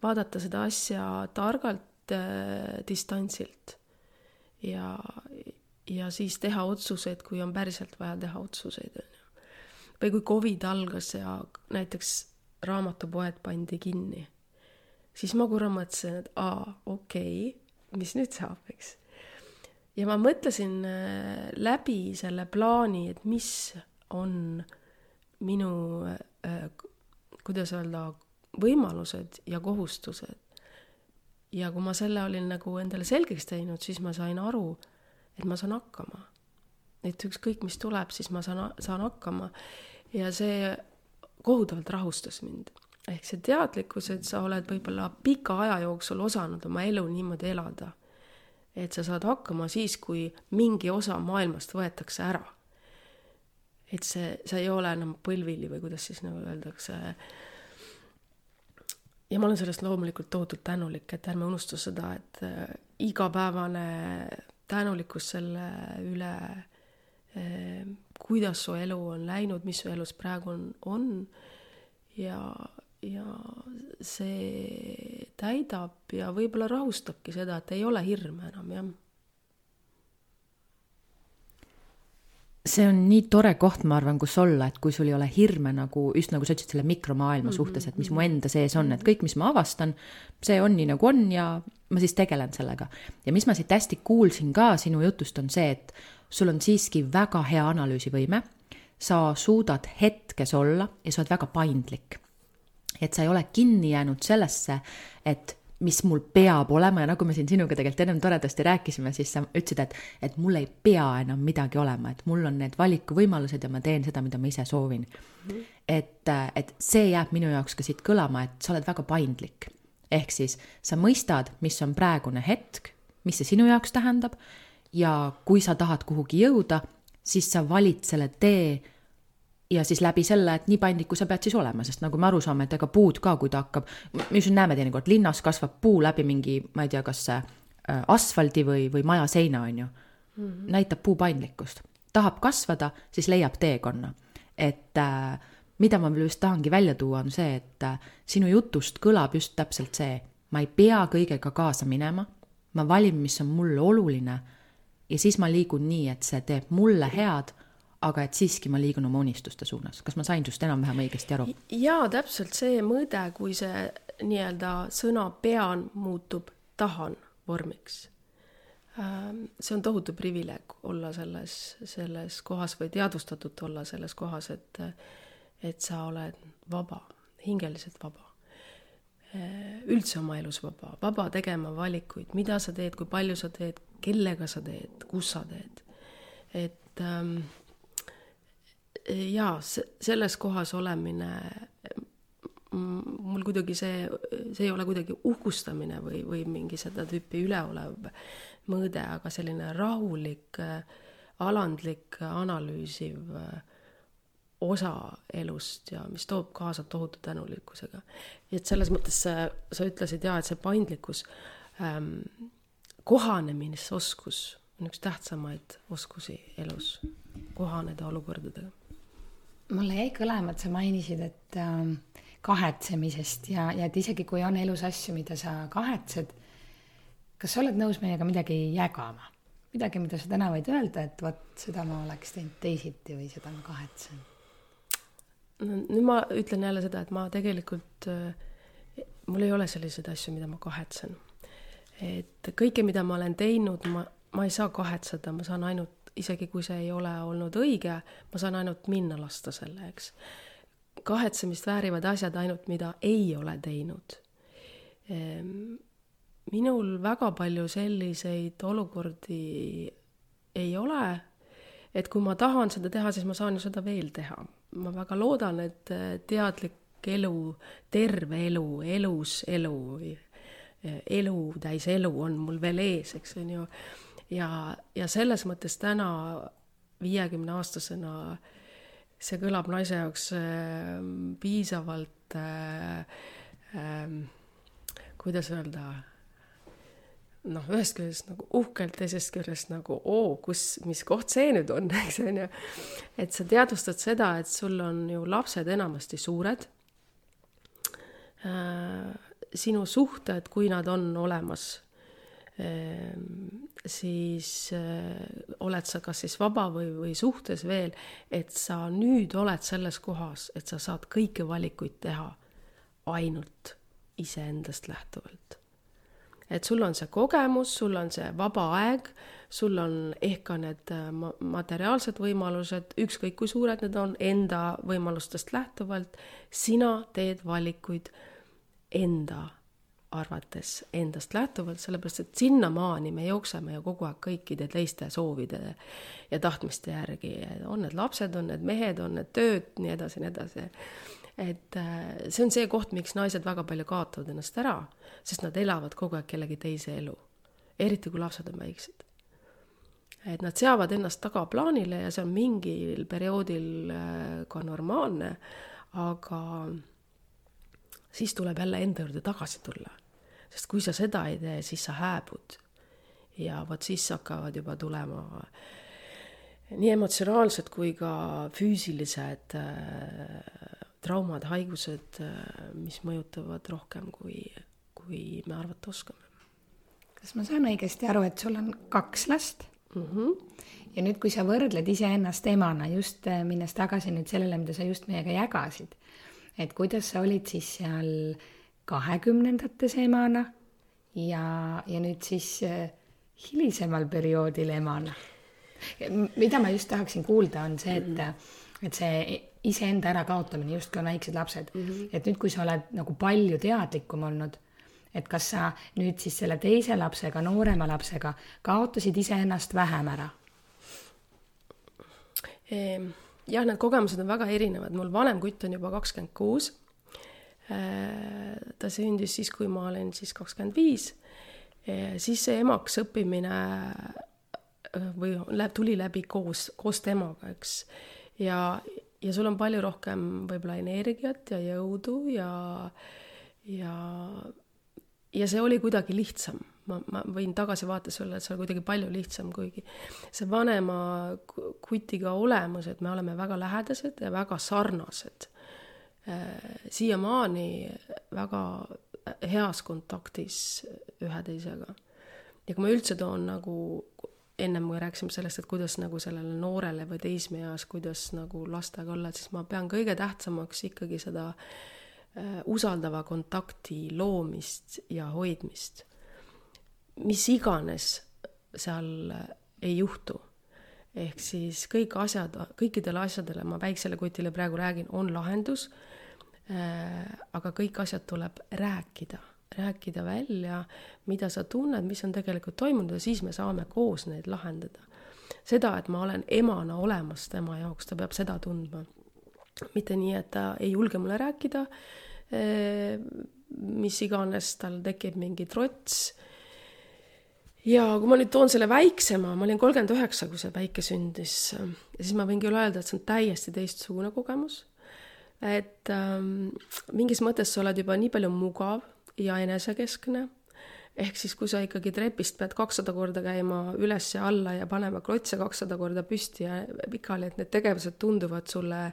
vaadata seda asja targalt äh, distantsilt ja, ja siis teha otsuseid, kui on päriselt vaja teha otsuseid, on ju. või kui Covid algas ja näiteks raamatupoed pandi kinni siis ma korra mõtlesin, et aa, okei okay,, mis nüüd saab, eks. Ja ma mõtlesin äh, läbi selle plaani, et mis on minu äh,, kuidas öelda, võimalused ja kohustused. ja kui ma selle olin nagu endale selgeks teinud, siis ma sain aru, et ma saan hakkama. et ükskõik, mis tuleb, siis ma saan, saan hakkama. ja see kohutavalt rahustas mind ehk see teadlikkus, et sa oled võib-olla pika aja jooksul osanud oma elu niimoodi elada, et sa saad hakkama siis, kui mingi osa maailmast võetakse ära. et see, sa ei ole enam põlvili või kuidas siis nagu öeldakse. ja ma olen sellest loomulikult tohutult tänulik, et ärme unusta seda, et äh, igapäevane tänulikkus selle üle, äh, kuidas su elu on läinud, mis su elus praegu on, on ja, ja see täidab ja võib-olla rahustabki seda, et ei ole hirme enam, jah. see on nii tore koht, ma arvan, kus olla, et kui sul ei ole hirme nagu, just nagu sa ütlesid, selle mikromaailma mm -hmm. suhtes, et mis mu enda sees on, et kõik, mis ma avastan, see on nii, nagu on ja ma siis tegelen sellega. ja mis ma siit hästi kuulsin ka sinu jutust, on see, et sul on siiski väga hea analüüsivõime, sa suudad hetkes olla ja sa oled väga paindlik et sa ei ole kinni jäänud sellesse, et mis mul peab olema ja nagu me siin sinuga tegelikult ennem toredasti rääkisime, siis sa ütlesid, et, et mul ei pea enam midagi olema, et mul on need valikuvõimalused ja ma teen seda, mida ma ise soovin mm. -hmm. et, et see jääb minu jaoks ka siit kõlama, et sa oled väga paindlik. ehk siis sa mõistad, mis on praegune hetk, mis see sinu jaoks tähendab ja kui sa tahad kuhugi jõuda, siis sa valid selle tee ja siis läbi selle, et nii paindlik, kui sa pead siis olema, sest nagu me aru saame, et ega puud ka, kui ta hakkab, me just näeme teinekord, linnas kasvab puu läbi mingi, ma ei tea, kas äh, asfaldi või, või maja seina, on ju mm. -hmm. näitab puu paindlikkust. tahab kasvada, siis leiab teekonna. et äh, mida ma veel just tahangi välja tuua, on see, et äh, sinu jutust kõlab just täpselt see, ma ei pea kõigega kaasa minema, ma valin, mis on mulle oluline ja siis ma liigun nii, et see teeb mulle head aga et siiski ma liigun oma unistuste suunas. kas ma sain sinust enam-vähem õigesti aru? jaa, täpselt see mõõde, kui see nii-öelda sõna pean muutub tahan vormiks. Ähm, see on tohutu privileeg olla selles, selles kohas või teadvustatult olla selles kohas, et, et sa oled vaba, hingeliselt vaba äh, üldse oma elus vaba, vaba tegema valikuid, mida sa teed, kui palju sa teed, kellega sa teed, kus sa teed. et ähm, jaa, selles kohas olemine, mul kuidagi see, see ei ole kuidagi uhkustamine või, või mingi seda tüüpi üleolev mõõde, aga selline rahulik, alandlik, analüüsiv osa elust ja mis toob kaasa tohutu tänulikkusega. et selles mõttes sa, sa ütlesid jaa, et see paindlikkus ähm,, kohanemisoskus on üks tähtsamaid oskusi elus, kohaneda olukordadega mulle jäi kõlama, et sa mainisid, et äh, kahetsemisest ja, ja et isegi kui on elus asju, mida sa kahetsed, kas sa oled nõus meiega midagi jagama? midagi, mida sa täna võid öelda, et vot seda ma oleks teinud teisiti või seda ma kahetsen? no nüüd ma ütlen jälle seda, et ma tegelikult äh,, mul ei ole selliseid asju, mida ma kahetsen. et kõike, mida ma olen teinud, ma, ma ei saa kahetseda, ma saan ainult isegi kui see ei ole olnud õige, ma saan ainult minna lasta selle, eks. kahetsemist väärivad asjad ainult, mida ei ole teinud. Ehm, minul väga palju selliseid olukordi ei ole, et kui ma tahan seda teha, siis ma saan ju seda veel teha. ma väga loodan, et teadlik elu, terve elu, elus elu, elu täis elu on mul veel ees, eks on ju. Ja, ja selles mõttes täna viiekümne aastasena see kõlab naise jaoks äh, piisavalt äh, äh, kuidas öelda noh, ühest küljest nagu uhkelt, teisest küljest nagu oo, kus, mis koht see nüüd on, eks on ju. et sa teadvustad seda, et sul on ju lapsed enamasti suured äh,. sinu suhted, kui nad on olemas siis äh, oled sa kas siis vaba või, või suhtes veel, et sa nüüd oled selles kohas, et sa saad kõiki valikuid teha ainult iseendast lähtuvalt. Et sul on see kogemus, sul on see vaba aeg, sul on ehk ka need äh, materiaalsed võimalused, ükskõik kui suured need on, enda võimalustest lähtuvalt, sina teed valikuid enda arvates endast lähtuvalt, sellepärast et sinnamaani me jookseme ju kogu aeg kõikide teiste soovide ja tahtmiste järgi, on need lapsed, on need mehed, on need tööd, nii edasi, nii edasi et äh, see on see koht, miks naised väga palju kaotavad ennast ära, sest nad elavad kogu aeg kellegi teise elu. eriti kui lapsed on väiksed. et nad seavad ennast tagaplaanile ja see on mingil perioodil äh, ka normaalne, aga siis tuleb jälle enda juurde tagasi tulla. Sest kui sa seda ei tee, siis sa hääbud. ja vot siis hakkavad juba tulema nii emotsionaalsed kui ka füüsilised äh, traumad, haigused, äh, mis mõjutavad rohkem, kui, kui me arvata oskame. kas ma saan õigesti aru, et sul on kaks last mm? -hmm. ja nüüd, kui sa võrdled iseennast emana, just äh, minnes tagasi nüüd sellele, mida sa just meiega jagasid, et kuidas sa olid siis seal kahekümnendates emana ja, ja nüüd siis äh, hilisemal perioodil emana. mida ma just tahaksin kuulda, on see, et, mhm. et see iseenda ärakaotamine justkui on väiksed lapsed mm. -hmm. et nüüd, kui sa oled nagu palju teadlikum olnud, et kas sa nüüd siis selle teise lapsega, noorema lapsega kaotasid iseennast vähem ära? Ehm, jah, need kogemused on väga erinevad, mul vanem kutt on juba kakskümmend kuus. Äh, ta sündis siis, kui ma olin siis kakskümmend viis. siis see emaks õppimine äh, või läheb, tuli läbi koos, koos temaga, eks. ja, ja sul on palju rohkem võib-olla energiat ja jõudu ja, ja, ja see oli kuidagi lihtsam. ma, ma võin tagasivaates öelda, et see oli kuidagi palju lihtsam, kuigi see vanema kutiga olemus, et me oleme väga lähedased ja väga sarnased äh,. Siiamaani väga heas kontaktis ühe teisega. ja kui ma üldse toon nagu ennem kui rääkisime sellest, et kuidas nagu sellele noorele või teismeeas, kuidas nagu lastega olla, et siis ma pean kõige tähtsamaks ikkagi seda äh, usaldava kontakti loomist ja hoidmist. mis iganes seal ei juhtu. ehk siis kõik asjad, kõikidele asjadele, ma väiksele kutile praegu räägin, on lahendus äh,. Aga kõik asjad tuleb rääkida rääkida välja, mida sa tunned, mis on tegelikult toimunud ja siis me saame koos neid lahendada. seda, et ma olen emana olemas tema jaoks, ta peab seda tundma. mitte nii, et ta ei julge mulle rääkida, eh, mis iganes, tal tekib mingi trots. ja kui ma nüüd toon selle väiksema, ma olin kolmkümmend üheksa, kui see väike sündis, siis ma võin küll öelda, et see on täiesti teistsugune kogemus. Et ähm, mingis mõttes sa oled juba nii palju mugav ja enesekeskne. ehk siis, kui sa ikkagi trepist pead kakssada korda käima üles ja alla ja panema klotse kakssada korda püsti ja pikali, et need tegevused tunduvad sulle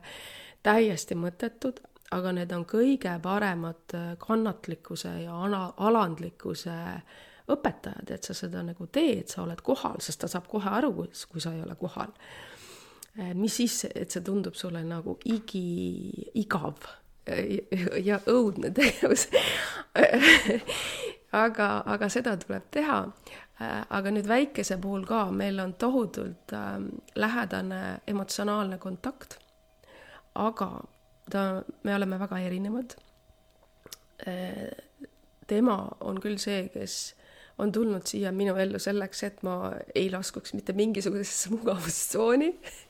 täiesti mõttetud, aga need on kõige paremad kannatlikkuse ja ana-, alandlikkuse õpetajad, et sa seda nagu teed, sa oled kohal, sest ta saab kohe aru, kui sa ei ole kohal. Mis siis, et see tundub sulle nagu igi, igav ja õudne tegevus aga, aga seda tuleb teha. aga nüüd väikese puhul ka, meil on tohutult äh, lähedane emotsionaalne kontakt. aga ta, me oleme väga erinevad. tema on küll see, kes on tulnud siia minu ellu selleks, et ma ei laskuks mitte mingisugusesse mugavustsooni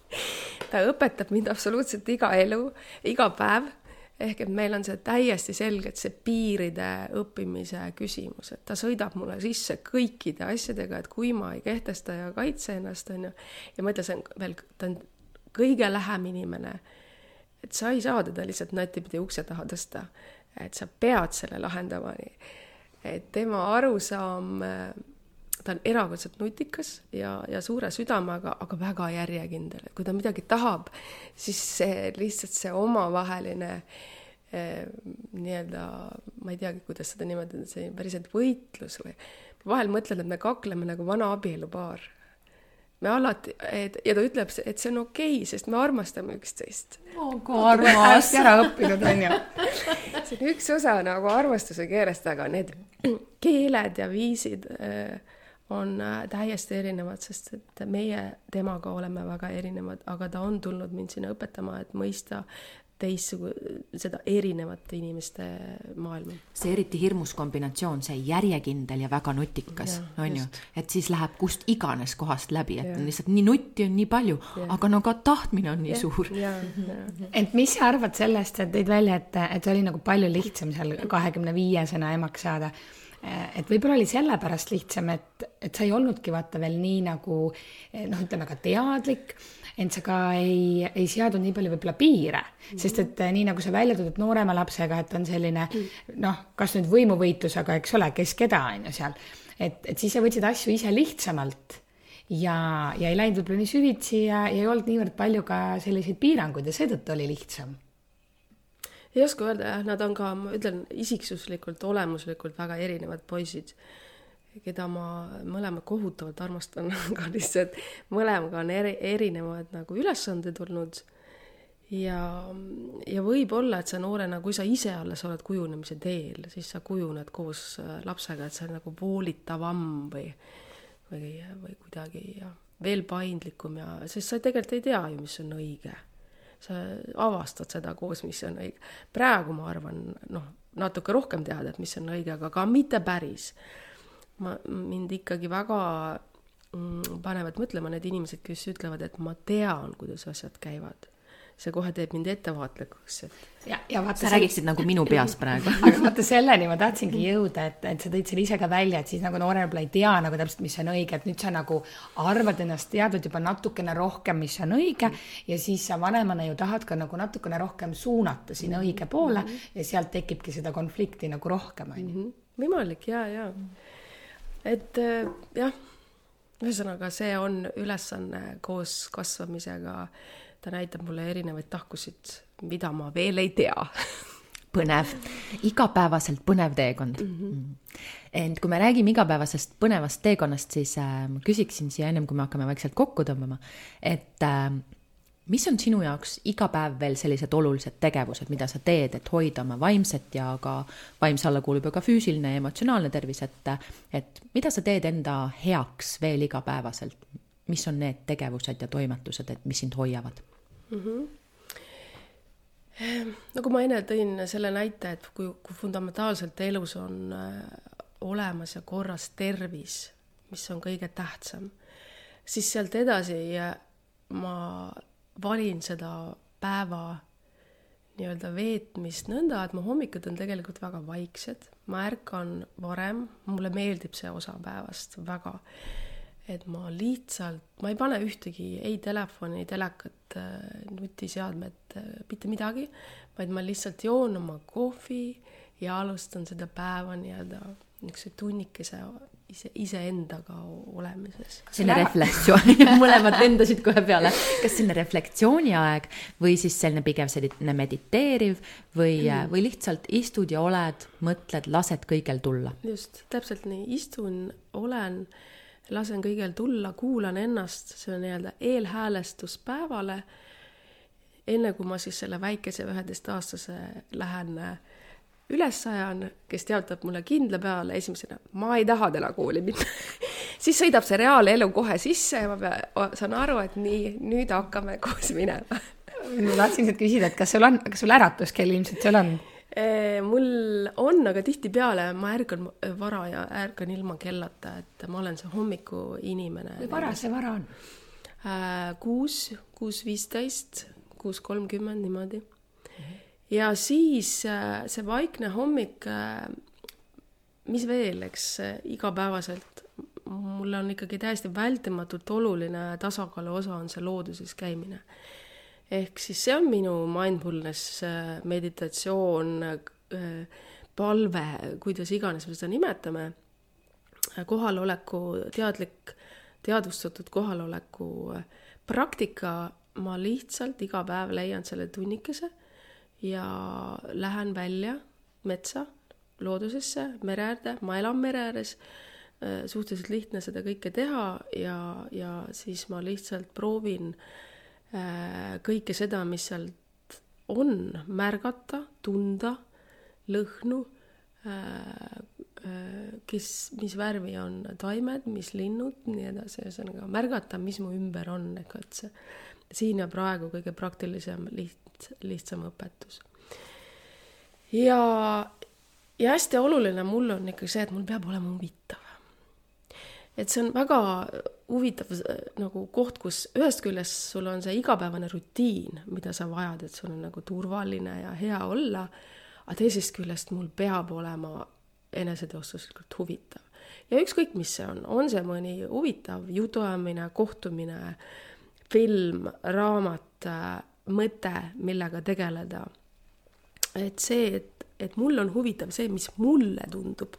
ta õpetab mind absoluutselt iga elu, iga päev. Ehk et meil on see täiesti selgelt see piiride õppimise küsimus, et ta sõidab mulle sisse kõikide asjadega, et kui ma ei kehtesta ja kaitse ennast, on ju, ja ma ütlen, see on veel, ta on kõige lähem inimene, et sa ei saa teda lihtsalt natipidi ukse taha tõsta, et sa pead selle lahendama, et tema arusaam ta on erakordselt nutikas ja, ja suure südamega, aga väga järjekindel, et kui ta midagi tahab, siis see lihtsalt see omavaheline eh, nii-öelda, ma ei teagi, kuidas seda nimetada, see päriselt võitlus või vahel mõtlen, et me kakleme nagu vana abielupaar. me alati, et ja ta ütleb, et see on okei okay,, sest me armastame üksteist oh,. kui armas. ära õppinud, on ju. see on üks osa nagu armastuse keelest, aga need keeled ja viisid äh, on äh, täiesti erinevad, sest et meie temaga oleme väga erinevad, aga ta on tulnud mind sinna õpetama, et mõista teistsugu-, seda erinevate inimeste maailma. see eriti hirmus kombinatsioon, see järjekindel ja väga nutikas, on ju, et siis läheb kust iganes kohast läbi, et ja. lihtsalt nii nutti on nii palju, aga no ka tahtmine on nii ja. suur. ent mis sa arvad sellest, sa tõid välja, et, et see oli nagu palju lihtsam seal kahekümne viiesena emaks saada et võib-olla oli sellepärast lihtsam, et, et sa ei olnudki vaata veel nii nagu noh, ütleme ka teadlik, ent sa ka ei, ei seadnud nii palju võib-olla piire mm, -hmm. sest et nii nagu sa välja toodud noorema lapsega, et on selline noh, kas nüüd võimuvõitlusega, eks ole, kes keda on ju seal, et, et siis sa võtsid asju ise lihtsamalt ja, ja ei läinud võib-olla nii süvitsi ja, ja ei olnud niivõrd palju ka selliseid piiranguid ja seetõttu oli lihtsam ei oska öelda jah, nad on ka, ma ütlen, isiksuslikult, olemuslikult väga erinevad poisid, keda ma mõlemad kohutavalt armastan, aga lihtsalt mõlemaga on eri, erinevad nagu ülesanded olnud. ja, ja võib-olla, et sa noorena, kui sa ise alles oled kujunemise teel, siis sa kujuned koos äh, lapsega, et see on nagu voolitavam või, või, või kuidagi ja veel paindlikum ja, sest sa tegelikult ei tea ju, mis on õige sa avastad seda koos, mis on õige. praegu ma arvan, noh, natuke rohkem teada, et mis on õige, aga ka mitte päris. ma, mind ikkagi väga mm, panevad mõtlema need inimesed, kes ütlevad, et ma tean, kuidas asjad käivad see kohe teeb mind ettevaatlikuks, et. ja, ja vaata. sa räägiksid nagu minu peas praegu aga vaata selleni ma tahtsingi jõuda, et, et sa tõid selle ise ka välja, et siis nagu noor võib-olla ei tea nagu täpselt, mis on õige, et nüüd sa nagu arvad ennast teadnud juba natukene rohkem, mis on õige ja siis sa vanemana ju tahad ka nagu natukene rohkem suunata sinna õige poole ja sealt tekibki seda konflikti nagu rohkem, on ju. Mhm. võimalik ja, ja et äh, jah, ühesõnaga, see on ülesanne koos kasvamisega ta näitab mulle erinevaid tahkusid, mida ma veel ei tea põnev, igapäevaselt põnev teekond mhm. mm. -hmm. ent kui me räägime igapäevasest põnevast teekonnast, siis äh, ma küsiksin siia ennem, kui me hakkame vaikselt kokku tõmbama, et äh, mis on sinu jaoks iga päev veel sellised olulised tegevused, mida sa teed, et hoida oma vaimset ja ka vaimse alla kuulub ju ka füüsiline ja emotsionaalne tervis, et, et mida sa teed enda heaks veel igapäevaselt, mis on need tegevused ja toimetused, et mis sind hoiavad mm? -hmm. nagu ma enne tõin selle näite, et kui, kui fundamentaalselt elus on äh, olemas ja korras tervis, mis on kõige tähtsam, siis sealt edasi ma valin seda päeva nii-öelda veetmist nõnda, et mu hommikud on tegelikult väga vaiksed, ma ärkan varem, mulle meeldib see osa päevast väga et ma lihtsalt, ma ei pane ühtegi ei telefoni, telekat, äh, nutiseadmet, äh, mitte midagi, vaid ma lihtsalt joon oma kohvi ja alustan seda päeva nii-öelda niisuguse tunnikese ise, iseendaga olemises. selline refleksioon mõlemad lendasid kohe peale. kas selline reflektsiooni aeg või siis selline pigem selline mediteeriv või mm., või lihtsalt istud ja oled, mõtled, lased kõigel tulla? just, täpselt nii, istun, olen lasen kõigil tulla, kuulan ennast, on nii-öelda eelhäälestus päevale. enne kui ma siis selle väikese üheteistaastase lähen äh, üles ajan, kes teatab mulle kindla peale esimesena, ma ei taha täna kooli minna siis sõidab see reaalelu kohe sisse ja ma pea, saan aru, et nii, nüüd hakkame koos minema ma tahtsin nüüd küsida, et kas sul on, kas sul äratuskell ilmselt seal on? Mul on, aga tihtipeale ma ärkan vara ja ärkan ilma kellata, et ma olen see hommikuinimene. kui vara see vara on? Äh, kuus, kuus viisteist, kuus kolmkümmend niimoodi. ja siis äh, see vaikne hommik, äh, mis veel, eks igapäevaselt mulle on ikkagi täiesti vältimatult oluline tasakaalu osa on see looduses käimine ehk siis see on minu mindfulness, äh, meditatsioon, äh, palve, kuidas iganes me seda nimetame, äh, kohaloleku teadlik, teadvustatud kohaloleku praktika, ma lihtsalt iga päev leian selle tunnikese ja lähen välja metsa, loodusesse, mere äärde, ma elan mere ääres, suhteliselt lihtne seda kõike teha ja, ja siis ma lihtsalt proovin äh, kõike seda, mis sealt on, märgata, tunda, lõhnu, äh, äh, kes, mis värvi on taimed, mis linnud, nii edasi, ühesõnaga märgata, mis mu ümber on, ega et see siin ja praegu kõige praktilisem, liht-, lihtsam õpetus. ja, ja hästi oluline mul on ikka see, et mul peab olema huvitav et see on väga huvitav nagu koht, kus ühest küljest sul on see igapäevane rutiin, mida sa vajad, et sul on nagu turvaline ja hea olla, aga teisest küljest mul peab olema eneseteostuslikult huvitav. ja ükskõik, mis see on, on see mõni huvitav jutuajamine, kohtumine, film, raamat, mõte, millega tegeleda. et see, et, et mul on huvitav see, mis mulle tundub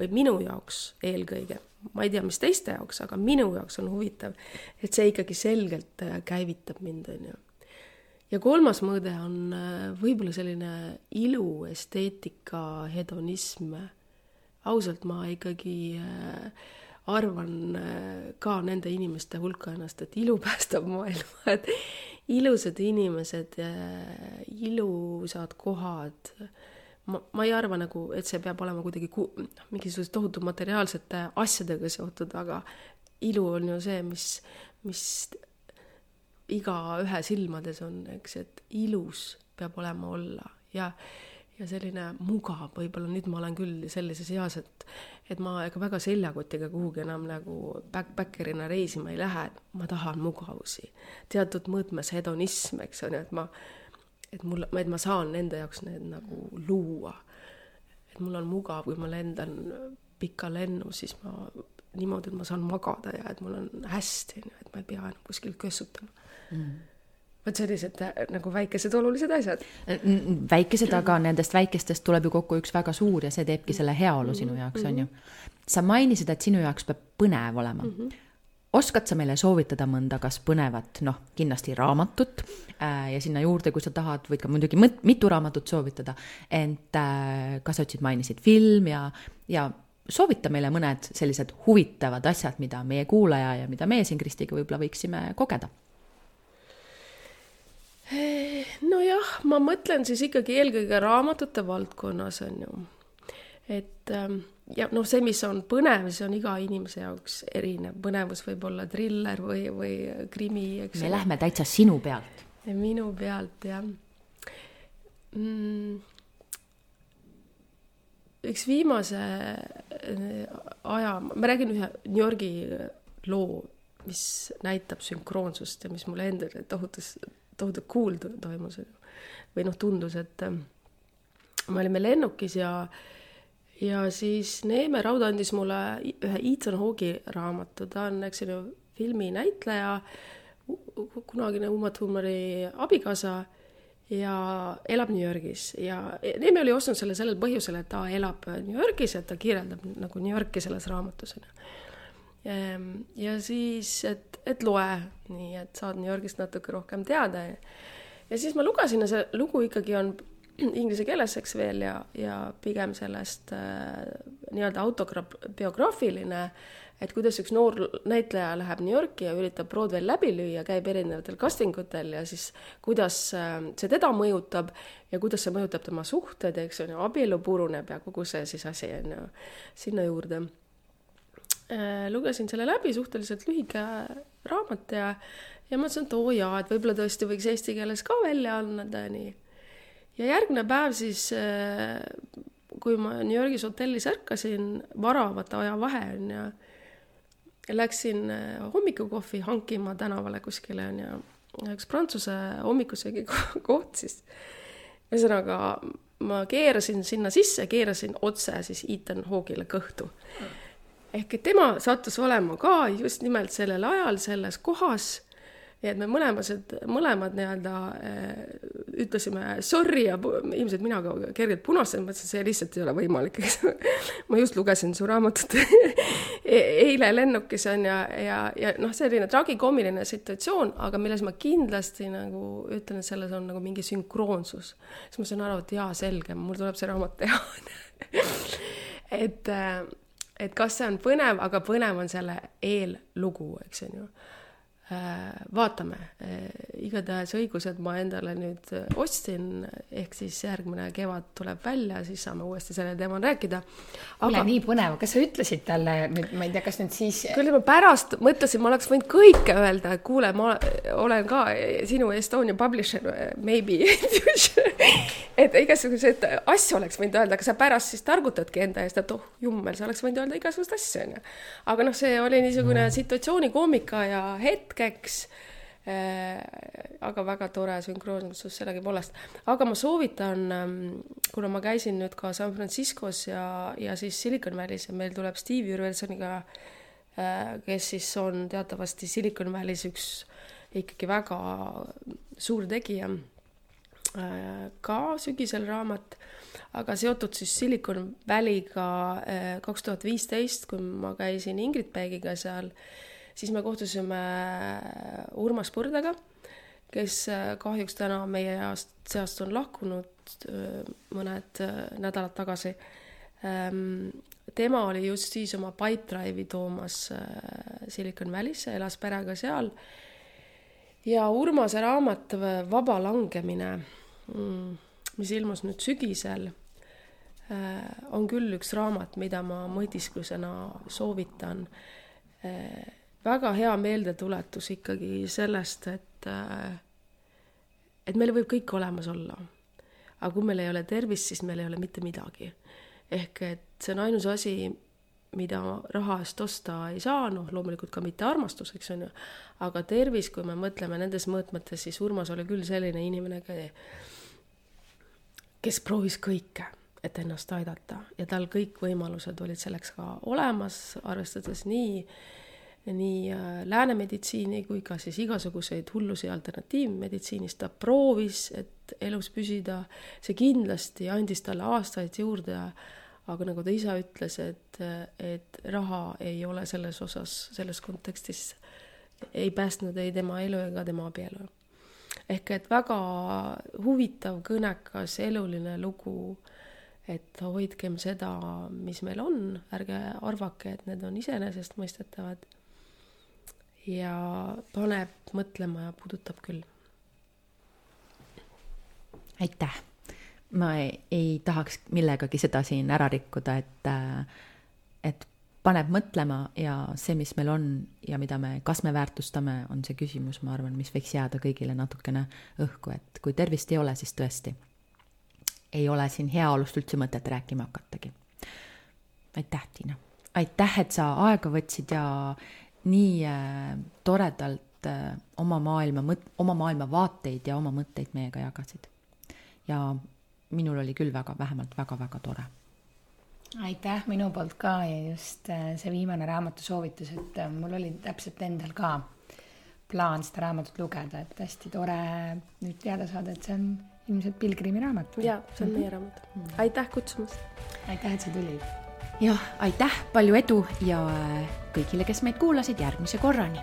või minu jaoks eelkõige ma ei tea, mis teiste jaoks, aga minu jaoks on huvitav, et see ikkagi selgelt äh, käivitab mind, on ju. ja kolmas mõõde on äh, võib-olla selline ilu, esteetika, hedonism. ausalt, ma ikkagi äh, arvan ka nende inimeste hulka ennast, et ilu päästab maailma, et ilusad inimesed, ilusad kohad ma, ma ei arva nagu, et see peab olema kuidagi ku-, noh, mingisuguse tohutu materiaalsete asjadega seotud, aga ilu on ju see, mis, mis igaühe silmades on, eks, et ilus peab olema olla ja, ja selline mugav, võib-olla nüüd ma olen küll sellises eas, et, et ma ega väga seljakotiga kuhugi enam nagu backpackerina reisima ei lähe, et ma tahan mugavusi. teatud mõõtmes hedonism, eks on ju, et ma et mul, et ma saan nende jaoks need nagu luua. et mul on mugav, kui ma lendan pika lennu, siis ma niimoodi, et ma saan magada ja et mul on hästi, on ju, et ma ei pea enam kuskil kössutama mm vot sellised äh, nagu väikesed olulised asjad. väikesed, aga nendest väikestest tuleb ju kokku üks väga suur ja see teebki selle heaolu sinu jaoks, on ju. sa mainisid, et sinu jaoks peab põnev olema mm. -hmm oskad sa meile soovitada mõnda kas põnevat, noh, kindlasti raamatut äh, ja sinna juurde, kui sa tahad, võid ka muidugi mõt-, mitu raamatut soovitada, ent äh, ka sa ütlesid, mainisid film ja, ja soovita meile mõned sellised huvitavad asjad, mida meie kuulaja ja mida meie siin Kristiga võib-olla võiksime kogeda. Nojah, ma mõtlen siis ikkagi eelkõige raamatute valdkonnas on ju, et ähm, ja noh, see, mis on põnev, see on iga inimese jaoks erinev, põnevus võib olla triller või, või krimi, eks. me lähme täitsa sinu pealt. minu pealt, jah mm,. üks viimase äh, aja, ma räägin ühe New Yorgi loo, mis näitab sünkroonsust ja mis mulle endale tohutus, tohutult cool toimus või noh, tundus, et äh, me olime lennukis ja äh, ja siis Neeme Raud andis mulle ühe Ethan Hawke'i raamatu, ta on, eks ole, filminäitleja, kunagine Uma Thurmani abikaasa ja elab New Yorgis. Ja Neeme oli ostnud selle sellel põhjusel, et ta elab New Yorgis, et ta kirjeldab nagu New Yorki selles raamatus. Ehm, ja siis, et, et loe nii, et saad New Yorgist natuke rohkem teada. Ja siis ma lugesin ja see lugu ikkagi on inglise keeles, eks veel, ja, ja pigem sellest äh, nii-öelda autobiograafiline, et kuidas üks noor näitleja läheb New Yorki ja üritab Broadway'l läbi lüüa, käib erinevatel casting utel ja siis kuidas äh, see teda mõjutab ja kuidas see mõjutab tema suhted, eks on ju, abielu puruneb ja kogu see siis asi on ju sinna juurde. äh, lugesin selle läbi, suhteliselt lühike raamat ja, ja mõtlesin, et oo jaa, et võib-olla tõesti võiks eesti keeles ka välja anda, nii. Ja järgmine päev siis, äh, kui ma New Yorgis hotellis ärkasin, vara, vaata ajavahe on ja läksin äh, hommikukohvi hankima tänavale kuskile on ju, üks prantsuse hommikusöögi koht siis. ühesõnaga ma keerasin sinna sisse, keerasin otse siis Ethan Hawke'ile kõhtu. ehk et tema sattus olema ka just nimelt sellel ajal selles kohas ja et me mõlemased, mõlemad nii-öelda äh, ütlesime sorry ja ilmselt mina ka kergelt punastasin, mõtlesin, see lihtsalt ei ole võimalik, eks. Ma just lugesin su raamatut e-, eile lennukis on ja, ja, ja noh, selline tragikoomiline situatsioon, aga milles ma kindlasti nagu ütlen, et selles on nagu mingi sünkroonsus. siis ma sain aru, et jaa, selge, mul tuleb see raamat teha. Et, et kas see on põnev, aga põnev on selle eellugu, eks on ju vaatame, äh, igatahes õigused ma endale nüüd äh, ostsin, ehk siis järgmine kevad tuleb välja, siis saame uuesti sellel teemal rääkida. kuule, nii põnev, kas sa ütlesid talle ma ei tea, kas nüüd siis. küll ma pärast mõtlesin, ma oleks võinud kõike öelda, et kuule, ma olen ka sinu Estonia publisher, maybe et igasuguseid asju oleks võinud öelda, aga sa pärast siis targutadki enda eest, et oh jummel, sa oleks võinud öelda igasuguseid asju, onju. aga noh, see oli niisugune mm. situatsioonikoomika ja hetk hetkeks äh,. aga väga tore sünkroonsus sellegipoolest, aga ma soovitan, ähm, kuna ma käisin nüüd ka San Franciscos ja, ja siis Silicon Valley's ja meil tuleb Steve Jürgensoniga äh,, kes siis on teatavasti Silicon Valley's üks ikkagi väga suur tegija äh,. ka sügisel raamat, aga seotud siis Silicon Valley'ga kaks tuhat viisteist, kui ma käisin Ingrid Peegiga seal siis me kohtusime äh, Urmas Põrdaga, kes äh, kahjuks täna meie seast on lahkunud äh, mõned nädalad tagasi. Ähm, tema oli just siis oma Pipedrive'i toomas Silicon Valley'sse, elas perega seal. ja Urmase raamat Vaba langemine, mm, mis ilmus nüüd sügisel, on küll üks raamat, mida ma mõtisklusena soovitan väga hea meeldetuletus ikkagi sellest, et, äh, et meil võib kõik olemas olla. aga kui meil ei ole tervist, siis meil ei ole mitte midagi. ehk et see on ainus asi, mida raha eest osta ei saa, noh, loomulikult ka mitte armastus, eks on ju, aga tervis, kui me mõtleme nendes mõõtmetes, siis Urmas oli küll selline inimene, kes proovis kõike, et ennast aidata ja tal kõik võimalused olid selleks ka olemas, arvestades nii nii äh, lääne meditsiini kui ka siis igasuguseid hullusi alternatiivmeditsiinis, ta proovis, et elus püsida, see kindlasti andis talle aastaid juurde, aga nagu ta ise ütles, et, et raha ei ole selles osas, selles kontekstis ei päästnud ei tema elu ega tema abielu. ehk et väga huvitav, kõnekas, eluline lugu, et hoidkem seda, mis meil on, ärge arvake, et need on iseenesestmõistetavad ja paneb mõtlema ja puudutab küll. aitäh, ma ei, ei tahaks millegagi seda siin ära rikkuda, et, äh, et paneb mõtlema ja see, mis meil on ja mida me, kas me väärtustame, on see küsimus, ma arvan, mis võiks jääda kõigile natukene õhku, et kui tervist ei ole, siis tõesti ei ole siin heaolust üldse mõtet rääkima hakatagi. aitäh, Tiina! aitäh, et sa aega võtsid ja nii äh, toredalt äh, oma maailma mõt-, oma maailmavaateid ja oma mõtteid meiega jagasid. ja minul oli küll väga, vähemalt väga-väga tore. aitäh minu poolt ka ja just äh, see viimane raamatu soovitus, et mul oli täpselt endal ka plaan seda raamatut lugeda, et hästi tore nüüd teada saada, et see on ilmselt Pilgrimi raamat. jaa, see on meie raamat mm. -hmm. aitäh kutsumast! aitäh, et sa tulid! jah, aitäh, palju edu ja kõigile, kes meid kuulasid, järgmise korrani